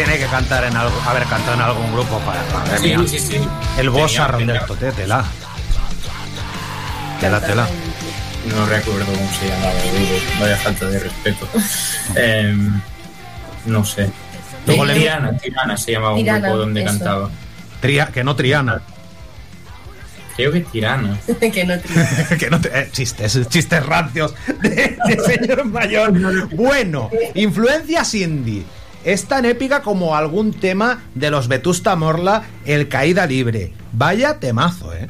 Tiene que cantar en algo, haber cantado en algún grupo para madre Sí, sí, sí. El boss Tenía- arrón del tenía- Tote, tela. Tela, tela. No recuerdo cómo se llamaba el grupo. Vaya falta de respeto. Em, no sé. Luego le- Tirana, Tirana se llamaba un Tirana, grupo donde eso. cantaba. Tria- que no Triana. Creo que Tirana. que no te- que no te- eh, chistes, chistes rancios de, de señor mayor. Bueno, influencias indie. Es tan épica como algún tema de los Vetusta Morla, El Caída Libre. Vaya temazo, ¿eh?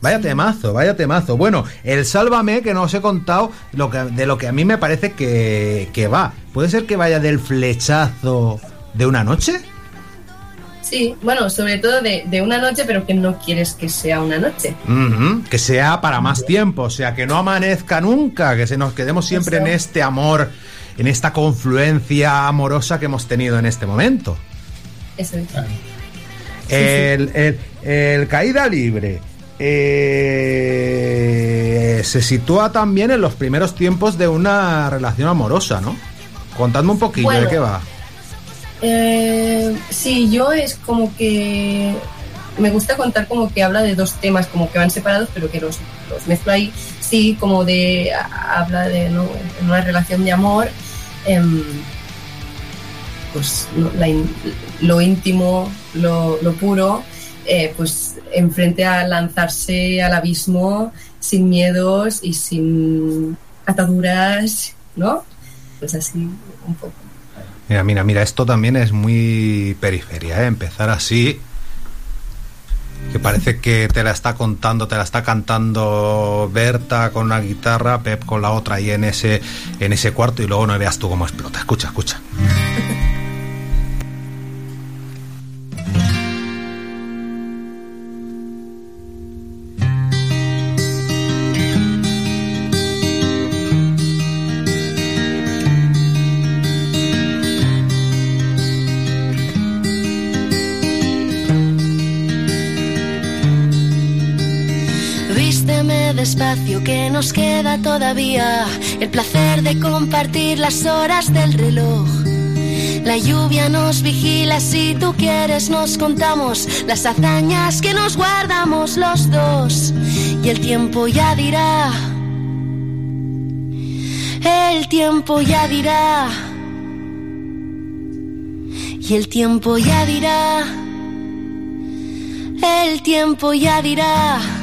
Vaya temazo, vaya temazo. Bueno, el Sálvame, que no os he contado lo que, de lo que a mí me parece que, que va. ¿Puede ser que vaya del flechazo de una noche? Sí, bueno, sobre todo de, de una noche, pero que no quieres que sea una noche. Que sea para más tiempo, o sea, que no amanezca nunca, que se nos quedemos siempre Eso. en este amor, en esta confluencia amorosa que hemos tenido en este momento. Eso es. El, el- el caída libre eh, se sitúa también en los primeros tiempos de una relación amorosa, ¿no? Contadme un poquillo de qué va. Eh, sí, yo es como que me gusta contar como que habla de dos temas como que van separados pero que los, los mezclo ahí sí como de a- habla de ¿no? en una relación de amor em, pues no, la lo íntimo lo, lo puro eh, pues enfrente a lanzarse al abismo sin miedos y sin ataduras no pues así un poco Mira, mira, mira, esto también es muy periferia, ¿eh? Empezar así. Que parece que te la está contando, te la está cantando Berta con una guitarra, Pep con la otra y en ese, en ese cuarto y luego no veas tú cómo explota. Escucha, escucha. El placer de compartir las horas del reloj. La lluvia nos vigila, si tú quieres nos contamos las hazañas que nos guardamos los dos. Y el tiempo ya dirá, el tiempo ya dirá, y el tiempo ya dirá, el tiempo ya dirá.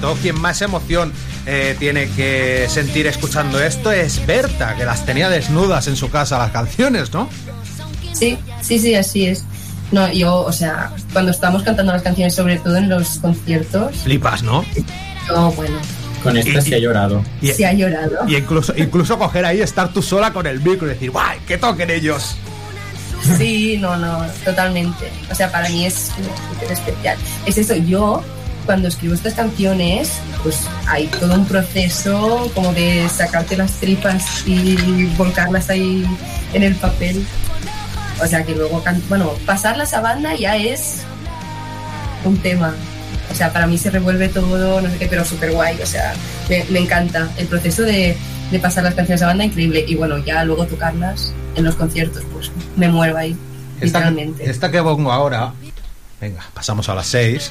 Todo quien más emoción eh, tiene que sentir escuchando esto es Berta, que las tenía desnudas en su casa las canciones, ¿no? Sí, sí, sí, así es. No, yo, o sea, cuando estamos cantando las canciones, sobre todo en los conciertos, Flipas, ¿no? yo, bueno, Con esta sí ha llorado. Y, se ha llorado. y incluso, incluso coger ahí, estar tú sola con el micro y decir, ¡guay! ¡Que toquen ellos! Sí, no, no, totalmente. O sea, para mí es súper especial. Es eso, yo cuando escribo estas canciones, pues hay todo un proceso como de sacarte las tripas y volcarlas ahí en el papel. O sea, que luego, bueno, pasarlas a banda ya es un tema. O sea, para mí se revuelve todo, no sé qué, pero súper guay. O sea, me, me encanta el proceso de, de pasar las canciones a banda, increíble. Y bueno, ya luego tocarlas en los conciertos, pues me muero ahí, Esta, literalmente. esta que pongo ahora. Venga, pasamos a las 6.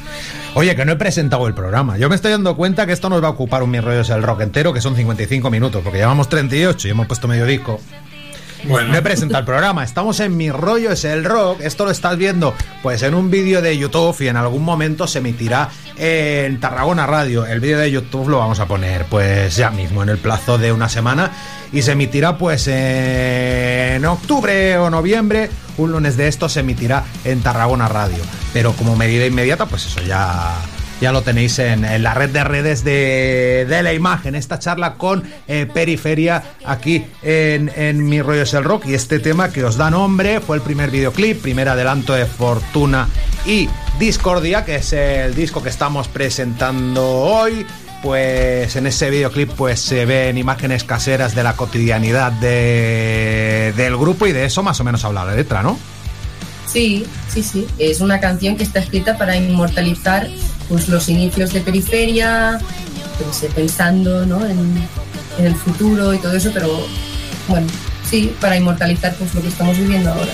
Oye, que no he presentado el programa. Yo me estoy dando cuenta que esto nos va a ocupar un Mis Rollos el Rock entero, que son 55 minutos, porque llevamos 38 y hemos puesto medio disco. Bueno. No he presentado el programa. Estamos en Mi Rollo es el Rock. Esto lo estás viendo pues en un vídeo de YouTube y en algún momento se emitirá en Tarragona Radio. El vídeo de YouTube lo vamos a poner pues ya mismo, en el plazo de una semana. Y se emitirá pues en octubre o noviembre. Un lunes de esto se emitirá en Tarragona Radio. Pero como medida inmediata, pues eso ya ya lo tenéis en, la red de redes de, de la imagen. Esta charla con eh, Periferia aquí en, en Mi Rollo es el Rock. Y este tema que os da nombre fue el primer videoclip, primer adelanto de Fortuna y Discordia, que es el disco que estamos presentando hoy. Pues en ese videoclip pues se ven imágenes caseras de la cotidianidad de, del grupo y de eso más o menos habla la letra, ¿no? Sí, sí, sí. Es una canción que está escrita para inmortalizar pues, los inicios de Periferia, qué sé, pensando ¿no? en, en el futuro y todo eso, pero bueno, sí, para inmortalizar pues lo que estamos viviendo ahora.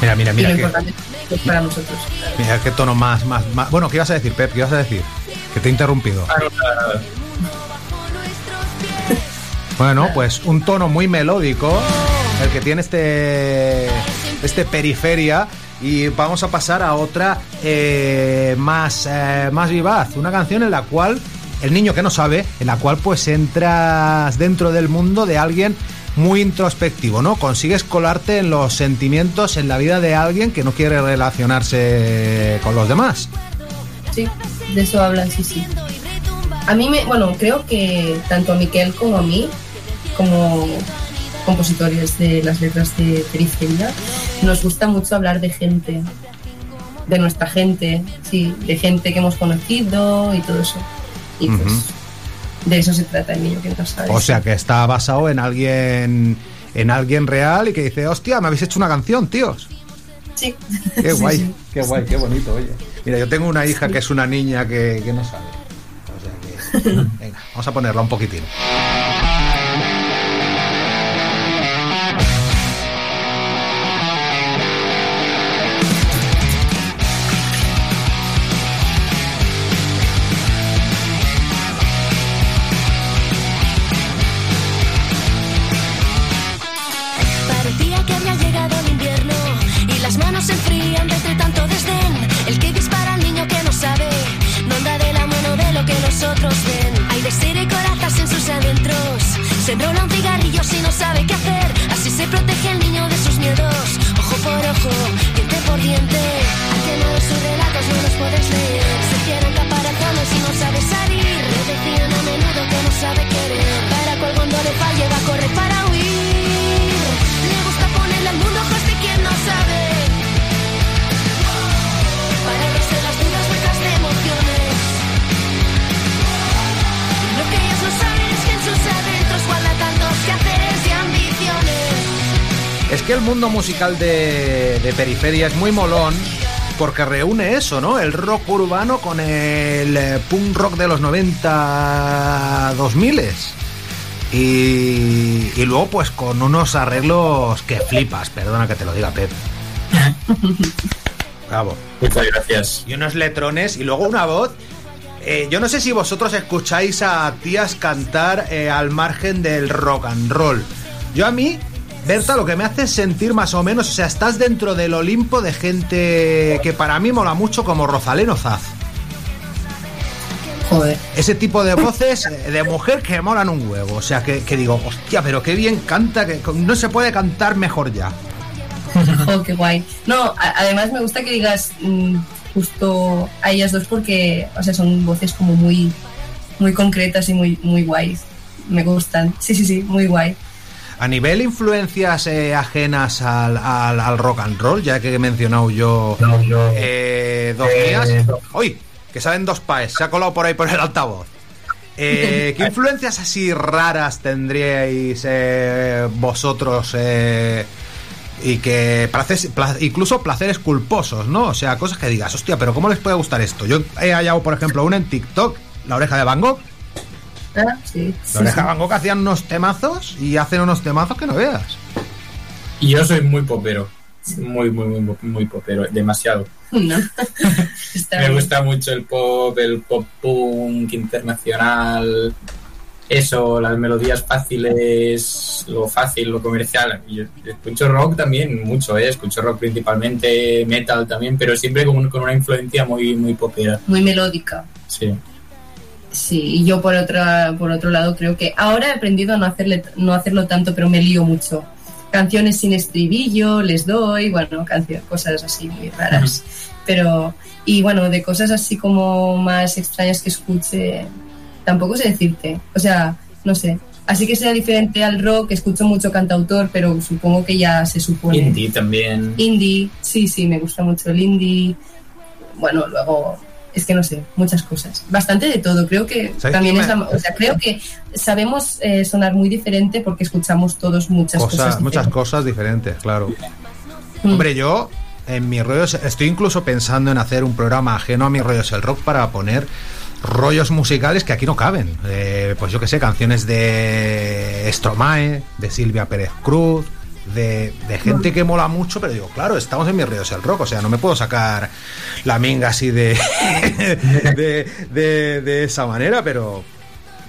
Mira, mira, y mira. lo que- importante es para nosotros. Mira qué tono más, más, más. Bueno, ¿qué ibas a decir, Pep? ¿Qué ibas a decir? Que te he interrumpido. Bueno, pues un tono muy melódico, el que tiene este, este periferia. Y vamos a pasar a otra eh, más, eh, más vivaz. Una canción en la cual el niño que no sabe, en la cual pues entras dentro del mundo de alguien muy introspectivo, ¿no? Consigues colarte en los sentimientos, en la vida de alguien que no quiere relacionarse con los demás. Sí, de eso hablan, sí, sí. A mí me, bueno, creo que tanto a Miquel como a mí, como compositores de las letras de Periferia, nos gusta mucho hablar de gente, de nuestra gente, sí, de gente que hemos conocido y todo eso. Y pues de eso se trata el niño que no sabe. O sea que está basado en alguien en alguien real y que dice, hostia, me habéis hecho una canción, tíos. Sí. Qué Sí, guay, sí. qué guay, qué bonito, oye. Mira, yo tengo una hija que es una niña que, que no sabe. O sea que. Venga, vamos a ponerla un poquitín. El mundo musical de, de Periferia es muy molón porque reúne eso, ¿no? El rock urbano con el eh, punk rock de los 90 2000 y, y luego pues con unos arreglos que flipas, perdona que te lo diga Pep. Bravo. Muchas gracias. Y unos letrones y luego una voz. Eh, yo no sé si vosotros escucháis a tías cantar eh, al margen del rock and roll. Yo a mí, Berta, lo que me hace es sentir más o menos, o sea, estás dentro del Olimpo de gente que para mí mola mucho como Rosalén Zaz. Joder. Ese tipo de voces eh, de mujer que molan un huevo. O sea, que, que digo, hostia, pero qué bien canta, que no se puede cantar mejor ya. Oh, qué guay. No, además me gusta que digas mm, justo a ellas dos porque, o sea, son voces como muy, muy concretas y muy, muy guays. Me gustan. Sí, sí, sí, muy guay. A nivel influencias eh, ajenas al, al- al rock and roll, ya que he mencionado yo, eh, dos mías. ¡Uy! Que saben dos paes, se ha colado por ahí por el altavoz. Eh, ¿Qué influencias así raras tendríais eh, vosotros eh, y que places- pla- incluso placeres culposos, ¿no? O sea, cosas que digas, hostia, pero ¿cómo les puede gustar esto? Yo he hallado, por ejemplo, una en TikTok, La Oreja de Van Gogh. Sí. Sí, Oreja sí. de Van Gogh hacían unos temazos y hacen unos temazos que no veas. Y yo soy muy popero. Muy, muy, muy, muy popero. Demasiado. No. Me gusta mucho el pop, el pop punk internacional. Eso, las melodías fáciles, lo fácil, lo comercial. Y escucho rock también mucho, ¿eh? escucho rock principalmente, metal también, pero siempre con, con una influencia muy, muy popera. Muy melódica. Sí. Sí, y yo por otra, por otro lado creo que ahora he aprendido a no, hacerle, no hacerlo tanto, pero me lío mucho. Canciones sin estribillo, les doy, bueno, canciones, cosas así muy raras. Pero, y bueno, de cosas así como más extrañas que escuche, tampoco sé decirte. O sea, no sé. Así que sea diferente al rock, escucho mucho cantautor, pero supongo que ya se supone. Indie también. Indie, sí, sí, me gusta mucho el indie. Bueno, luego, es que no sé, muchas cosas. Bastante de todo. Creo que ¿Sabes también qué es la, o sea, creo que sabemos eh, sonar muy diferente porque escuchamos todos muchas cosas, cosas. muchas cosas diferentes, claro. Mm. Hombre, yo en mi rollo estoy incluso pensando en hacer un programa ajeno a mi rollo es el rock para poner rollos musicales que aquí no caben. Eh, pues yo que sé, canciones de Stromae, de Silvia Pérez Cruz, de, de gente que mola mucho, pero digo, claro, estamos en mi río el rock, o sea, no me puedo sacar la minga así de, de, de, de esa manera, pero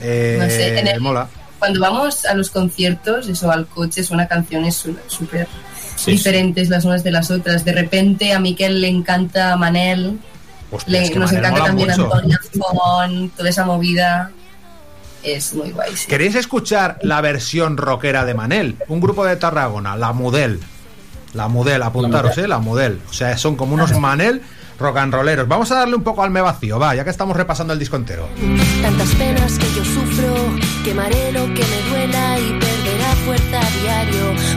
eh, No sé, en el- mola. Cuando vamos a los conciertos, eso, al coche, suena canciones su- súper Sí, diferentes las unas de las otras. De repente a Miquel le encanta Manel, Hostia, le- es que nos Manel encanta también mucho. Antonia Fon, toda esa movida. Es muy guay, sí. ¿Queréis escuchar la versión rockera de Manel? Un grupo de Tarragona, La Mudel. La Mudel, apuntaros, ¿eh? La Mudel. O sea, son como unos Manel rock and rolleros. Vamos a darle un poco al me vacío, va, ya que estamos repasando el disco entero. Tantas penas que yo sufro, quemaré lo que me duela y perderá fuerza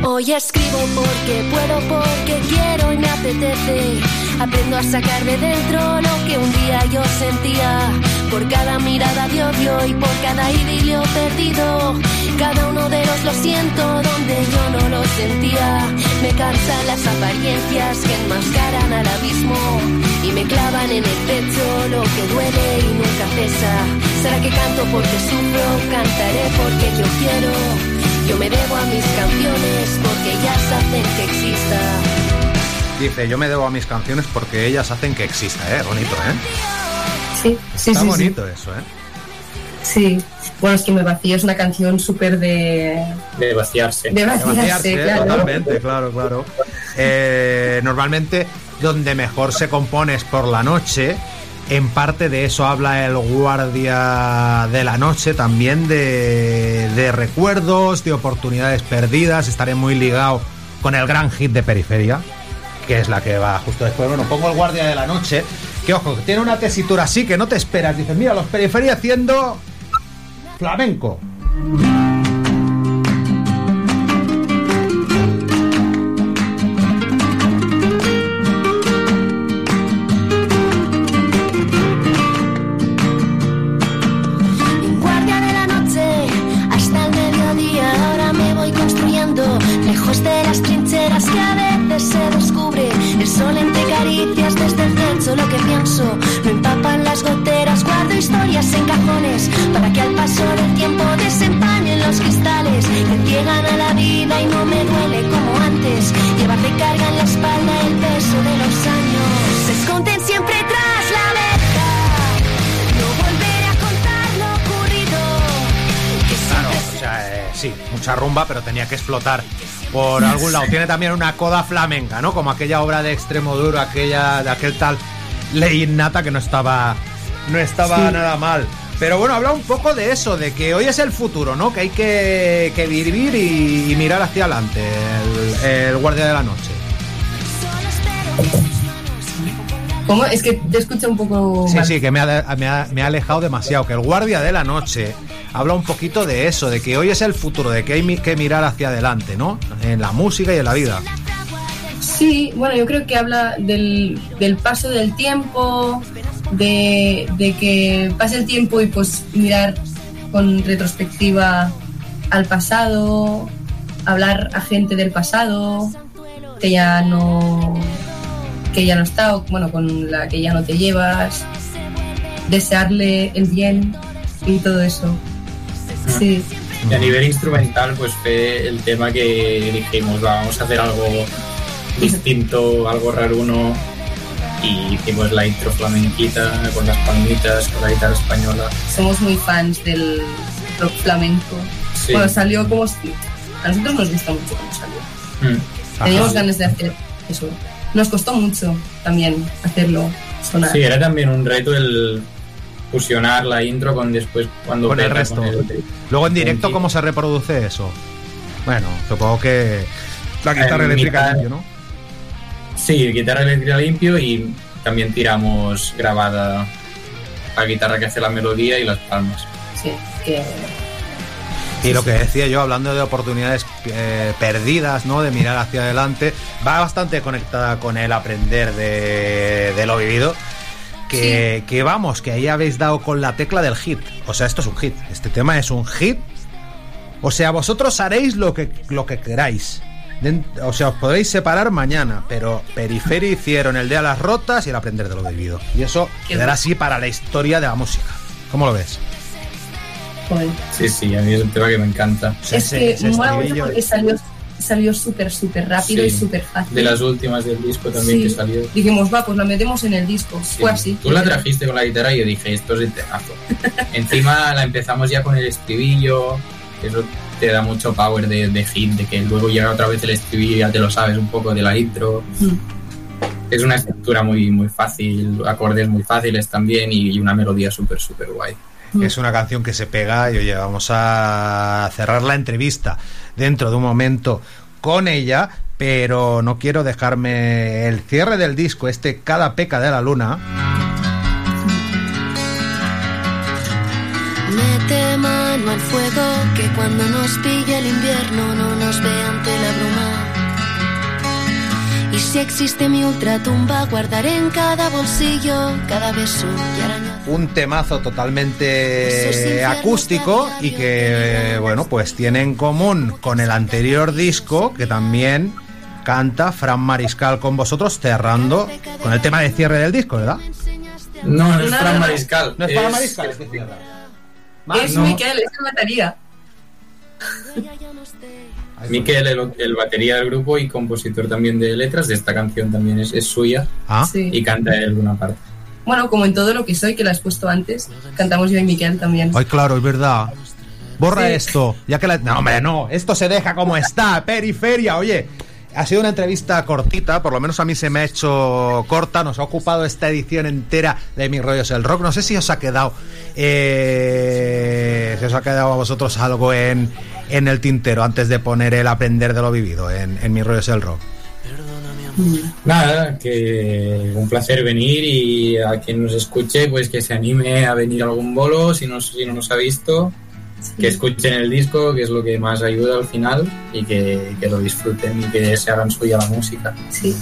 Hoy escribo porque puedo, porque quiero y me apetece. Aprendo a sacar de dentro lo que un día yo sentía. Por cada mirada de odio y por cada idilio perdido. Cada uno de los lo siento donde yo no lo sentía. Me cansan las apariencias que enmascaran al abismo y me clavan en el pecho lo que duele y nunca cesa. Será que canto porque sufro, cantaré porque yo quiero. Yo me debo a mis canciones porque ellas hacen que exista. Dice, yo me debo a mis canciones porque ellas hacen que exista, ¿eh? Bonito, ¿eh? Sí, sí, Está sí, sí. bonito eso, ¿eh? Sí. Bueno, es que Me Vacío es una canción súper de... De vaciarse. De vaciarse, Vaciarse, claro. Totalmente, claro, claro. Eh, normalmente, donde mejor se compone es por la noche. En parte de eso habla el guardia de la noche, también de, recuerdos, de oportunidades perdidas. Estaré muy ligado con el gran hit de Periferia, que es la que va justo después. Bueno, pongo el guardia de la noche, que ojo, que tiene una tesitura así que no te esperas. Dices, mira, los Periferia haciendo flamenco. Mucha rumba, pero tenía que explotar por algún lado. Tiene también una coda flamenca, ¿no? Como aquella obra de extremo duro, aquella de aquel tal Ley Innata que no estaba, no estaba Sí. nada mal. Pero bueno, habla un poco de eso, de que hoy es el futuro, ¿no? Que hay que, que vivir y, y mirar hacia adelante, el, el guardia de la noche. ¿Cómo? Es que te escucho un poco Sí, mal. sí, que me ha, me, ha, me ha alejado demasiado. Que el guardia de la noche habla un poquito de eso, de que hoy es el futuro, de que hay que mirar hacia adelante, ¿no? En la música y en la vida. Sí, bueno, yo creo que habla del, del paso del tiempo, de, de que pase el tiempo y pues mirar con retrospectiva al pasado, hablar a gente del pasado que ya no que ya no está o bueno con la que ya no te llevas desearle el bien y todo eso sí Y a nivel instrumental, pues fue el tema que dijimos, "Va, vamos a hacer algo distinto, algo raruno. Y hicimos la intro flamenquita con las palmitas, con la guitarra española. somos muy fans del rock flamenco Sí. bueno salió como a nosotros nos gusta mucho cómo salió Mm. teníamos ganas de hacer eso nos costó mucho también hacerlo sonar Sí, era también un reto el fusionar la intro con después cuando Con el resto. con el- Luego en directo, ¿cómo se reproduce eso? Bueno, supongo que la guitarra En eléctrica mitad- limpio, ¿no? Sí, guitarra eléctrica limpio y también tiramos grabada la guitarra que hace la melodía y las palmas. sí que Y lo que decía yo, hablando de oportunidades eh, perdidas, ¿no? De mirar hacia adelante, va bastante conectada con el aprender de, de lo vivido. Que, que vamos, que ahí habéis dado con la tecla del hit. O sea, esto es un hit. Este tema es un hit. O sea, vosotros haréis lo que, lo que queráis. O sea, os podréis separar mañana, pero Periferi hicieron el de a las rotas y el aprender de lo vivido. Y eso Qué quedará bueno. así para la historia de la música. ¿Cómo lo ves? Sí, sí, a mí es un tema que me encanta. es que mola mucho porque salió salió súper, súper rápido Sí. y súper fácil. De las últimas del disco también Sí. que salió. Dijimos, va, pues la metemos en el disco. Fue así. Tú la trajiste con la guitarra y yo dije, esto es el temazo. Encima la empezamos ya con el estribillo, eso te da mucho power de, de hit, de que luego llega otra vez el estribillo y ya te lo sabes un poco de la intro. Mm. Es una estructura muy, muy fácil, acordes muy fáciles también y, y una melodía súper, súper guay. Es una canción que se pega y oye, vamos a cerrar la entrevista dentro de un momento con ella, pero no quiero dejarme el cierre del disco, este Cada Peca de la Luna. Mete mano al fuego, que cuando nos pille el invierno no nos ve ante la bruma. Si existe mi ultratumba, guardaré en cada bolsillo cada beso y araña. Un temazo totalmente acústico y que, bueno, pues tiene en común con el anterior disco que también canta Fran Mariscal con vosotros cerrando con el tema de cierre del disco, ¿verdad? No, no es. Fran Mariscal. No es Fran Mariscal, es que cierra. Es no. Miquel, es el batería. Miquel, el, el batería del grupo y compositor también de letras de esta canción también es, es suya Ah, y canta en alguna parte. Bueno, como en todo lo que soy, que la has puesto antes, cantamos yo y Miquel también. ay, claro, es verdad. Borra Sí. esto, ya que la... No, hombre, no, esto se deja como está, periferia, oye. Ha sido una entrevista cortita, por lo menos a mí se me ha hecho corta, nos ha ocupado esta edición entera de Mis Rollos el Rock. No sé si os ha quedado, eh, si os ha quedado a vosotros algo en, en el tintero antes de poner el aprender de lo vivido en, en Mis Rollos el Rock. Nada, que un placer venir y a quien nos escuche, pues que se anime a venir a algún bolo, si no, si no nos ha visto, que escuchen el disco, que es lo que más ayuda al final, y que, que lo disfruten y que se hagan suya la música. Sí.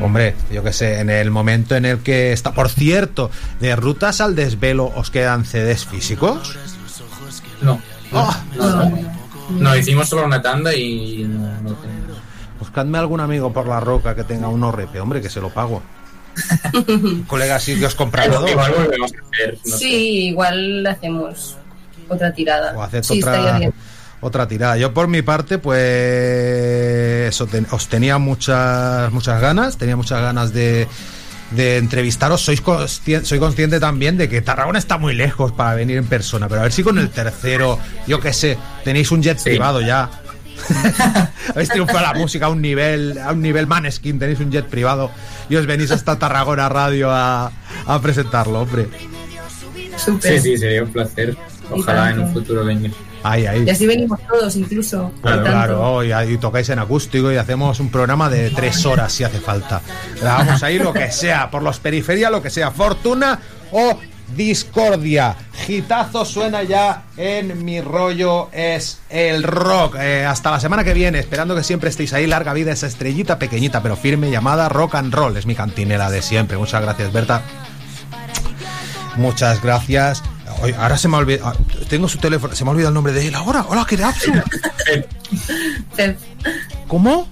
Hombre, yo que sé, en el momento en el que está. Por cierto, de rutas al desvelo, ¿os quedan CDs físicos? No, no, Ah. no, no. No, hicimos solo una tanda y no, no tenemos. Buscadme algún amigo por la roca que tenga un orrepe, hombre, que se lo pago. Colega, sí que os comprará dos. Igual volvemos a hacer. no sé. Sí, igual hacemos otra tirada. O haced sí, otra, bien. otra tirada. Yo por mi parte, pues eso, ten- os tenía muchas muchas ganas, tenía muchas ganas de, de entrevistaros. Sois conscien- soy consciente también de que Tarragona está muy lejos para venir en persona, pero a ver si con el tercero, yo qué sé, tenéis un jet Sí. privado ya. Habéis triunfado la música a un nivel, a un nivel maneskin, tenéis un jet privado y os venís hasta Tarragona Radio a, a presentarlo, hombre. Súper. Sí, sí, sería un placer. Ojalá en un futuro venir. Ahí, ahí. Y así venimos todos, incluso. Claro, claro, y, ahí tocáis en acústico y hacemos un programa de tres horas si hace falta. Grabamos ahí lo que sea, por los periferias, lo que sea, fortuna o discordia. Gitazo suena ya en mi rollo es el rock. Eh, hasta la semana que viene, esperando que siempre estéis ahí. Larga vida esa estrellita pequeñita pero firme llamada rock and roll. Es mi cantinela de siempre. Muchas gracias, Berta. Muchas gracias. Oye, ahora se me ha olvidado. Tengo su teléfono. Se me ha olvidado el nombre de él ahora. Hola, qué rapso. Pep. ¿Cómo?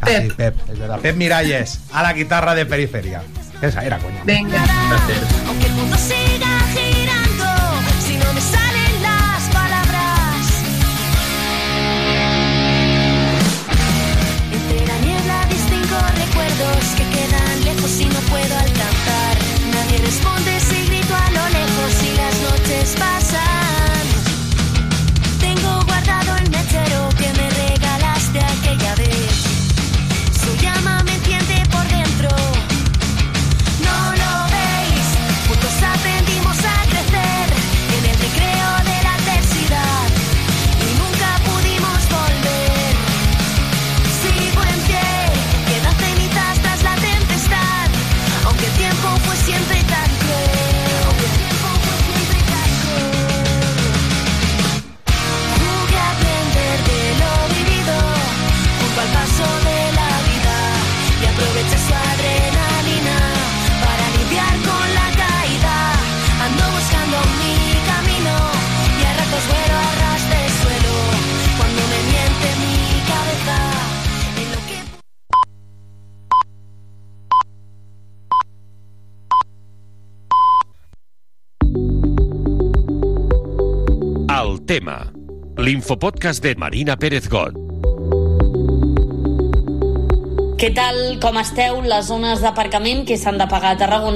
Ah, Pep. sí, Pep, es verdad. Pep Miralles, a la guitarra de periferia. Esa era, coño. Venga. Aunque el mundo siga pasa. Tema. L'infopodcast de Marina Pérez Got. Què tal, com esteu? Les zones d'aparcament que s'han de pagar a Tarragona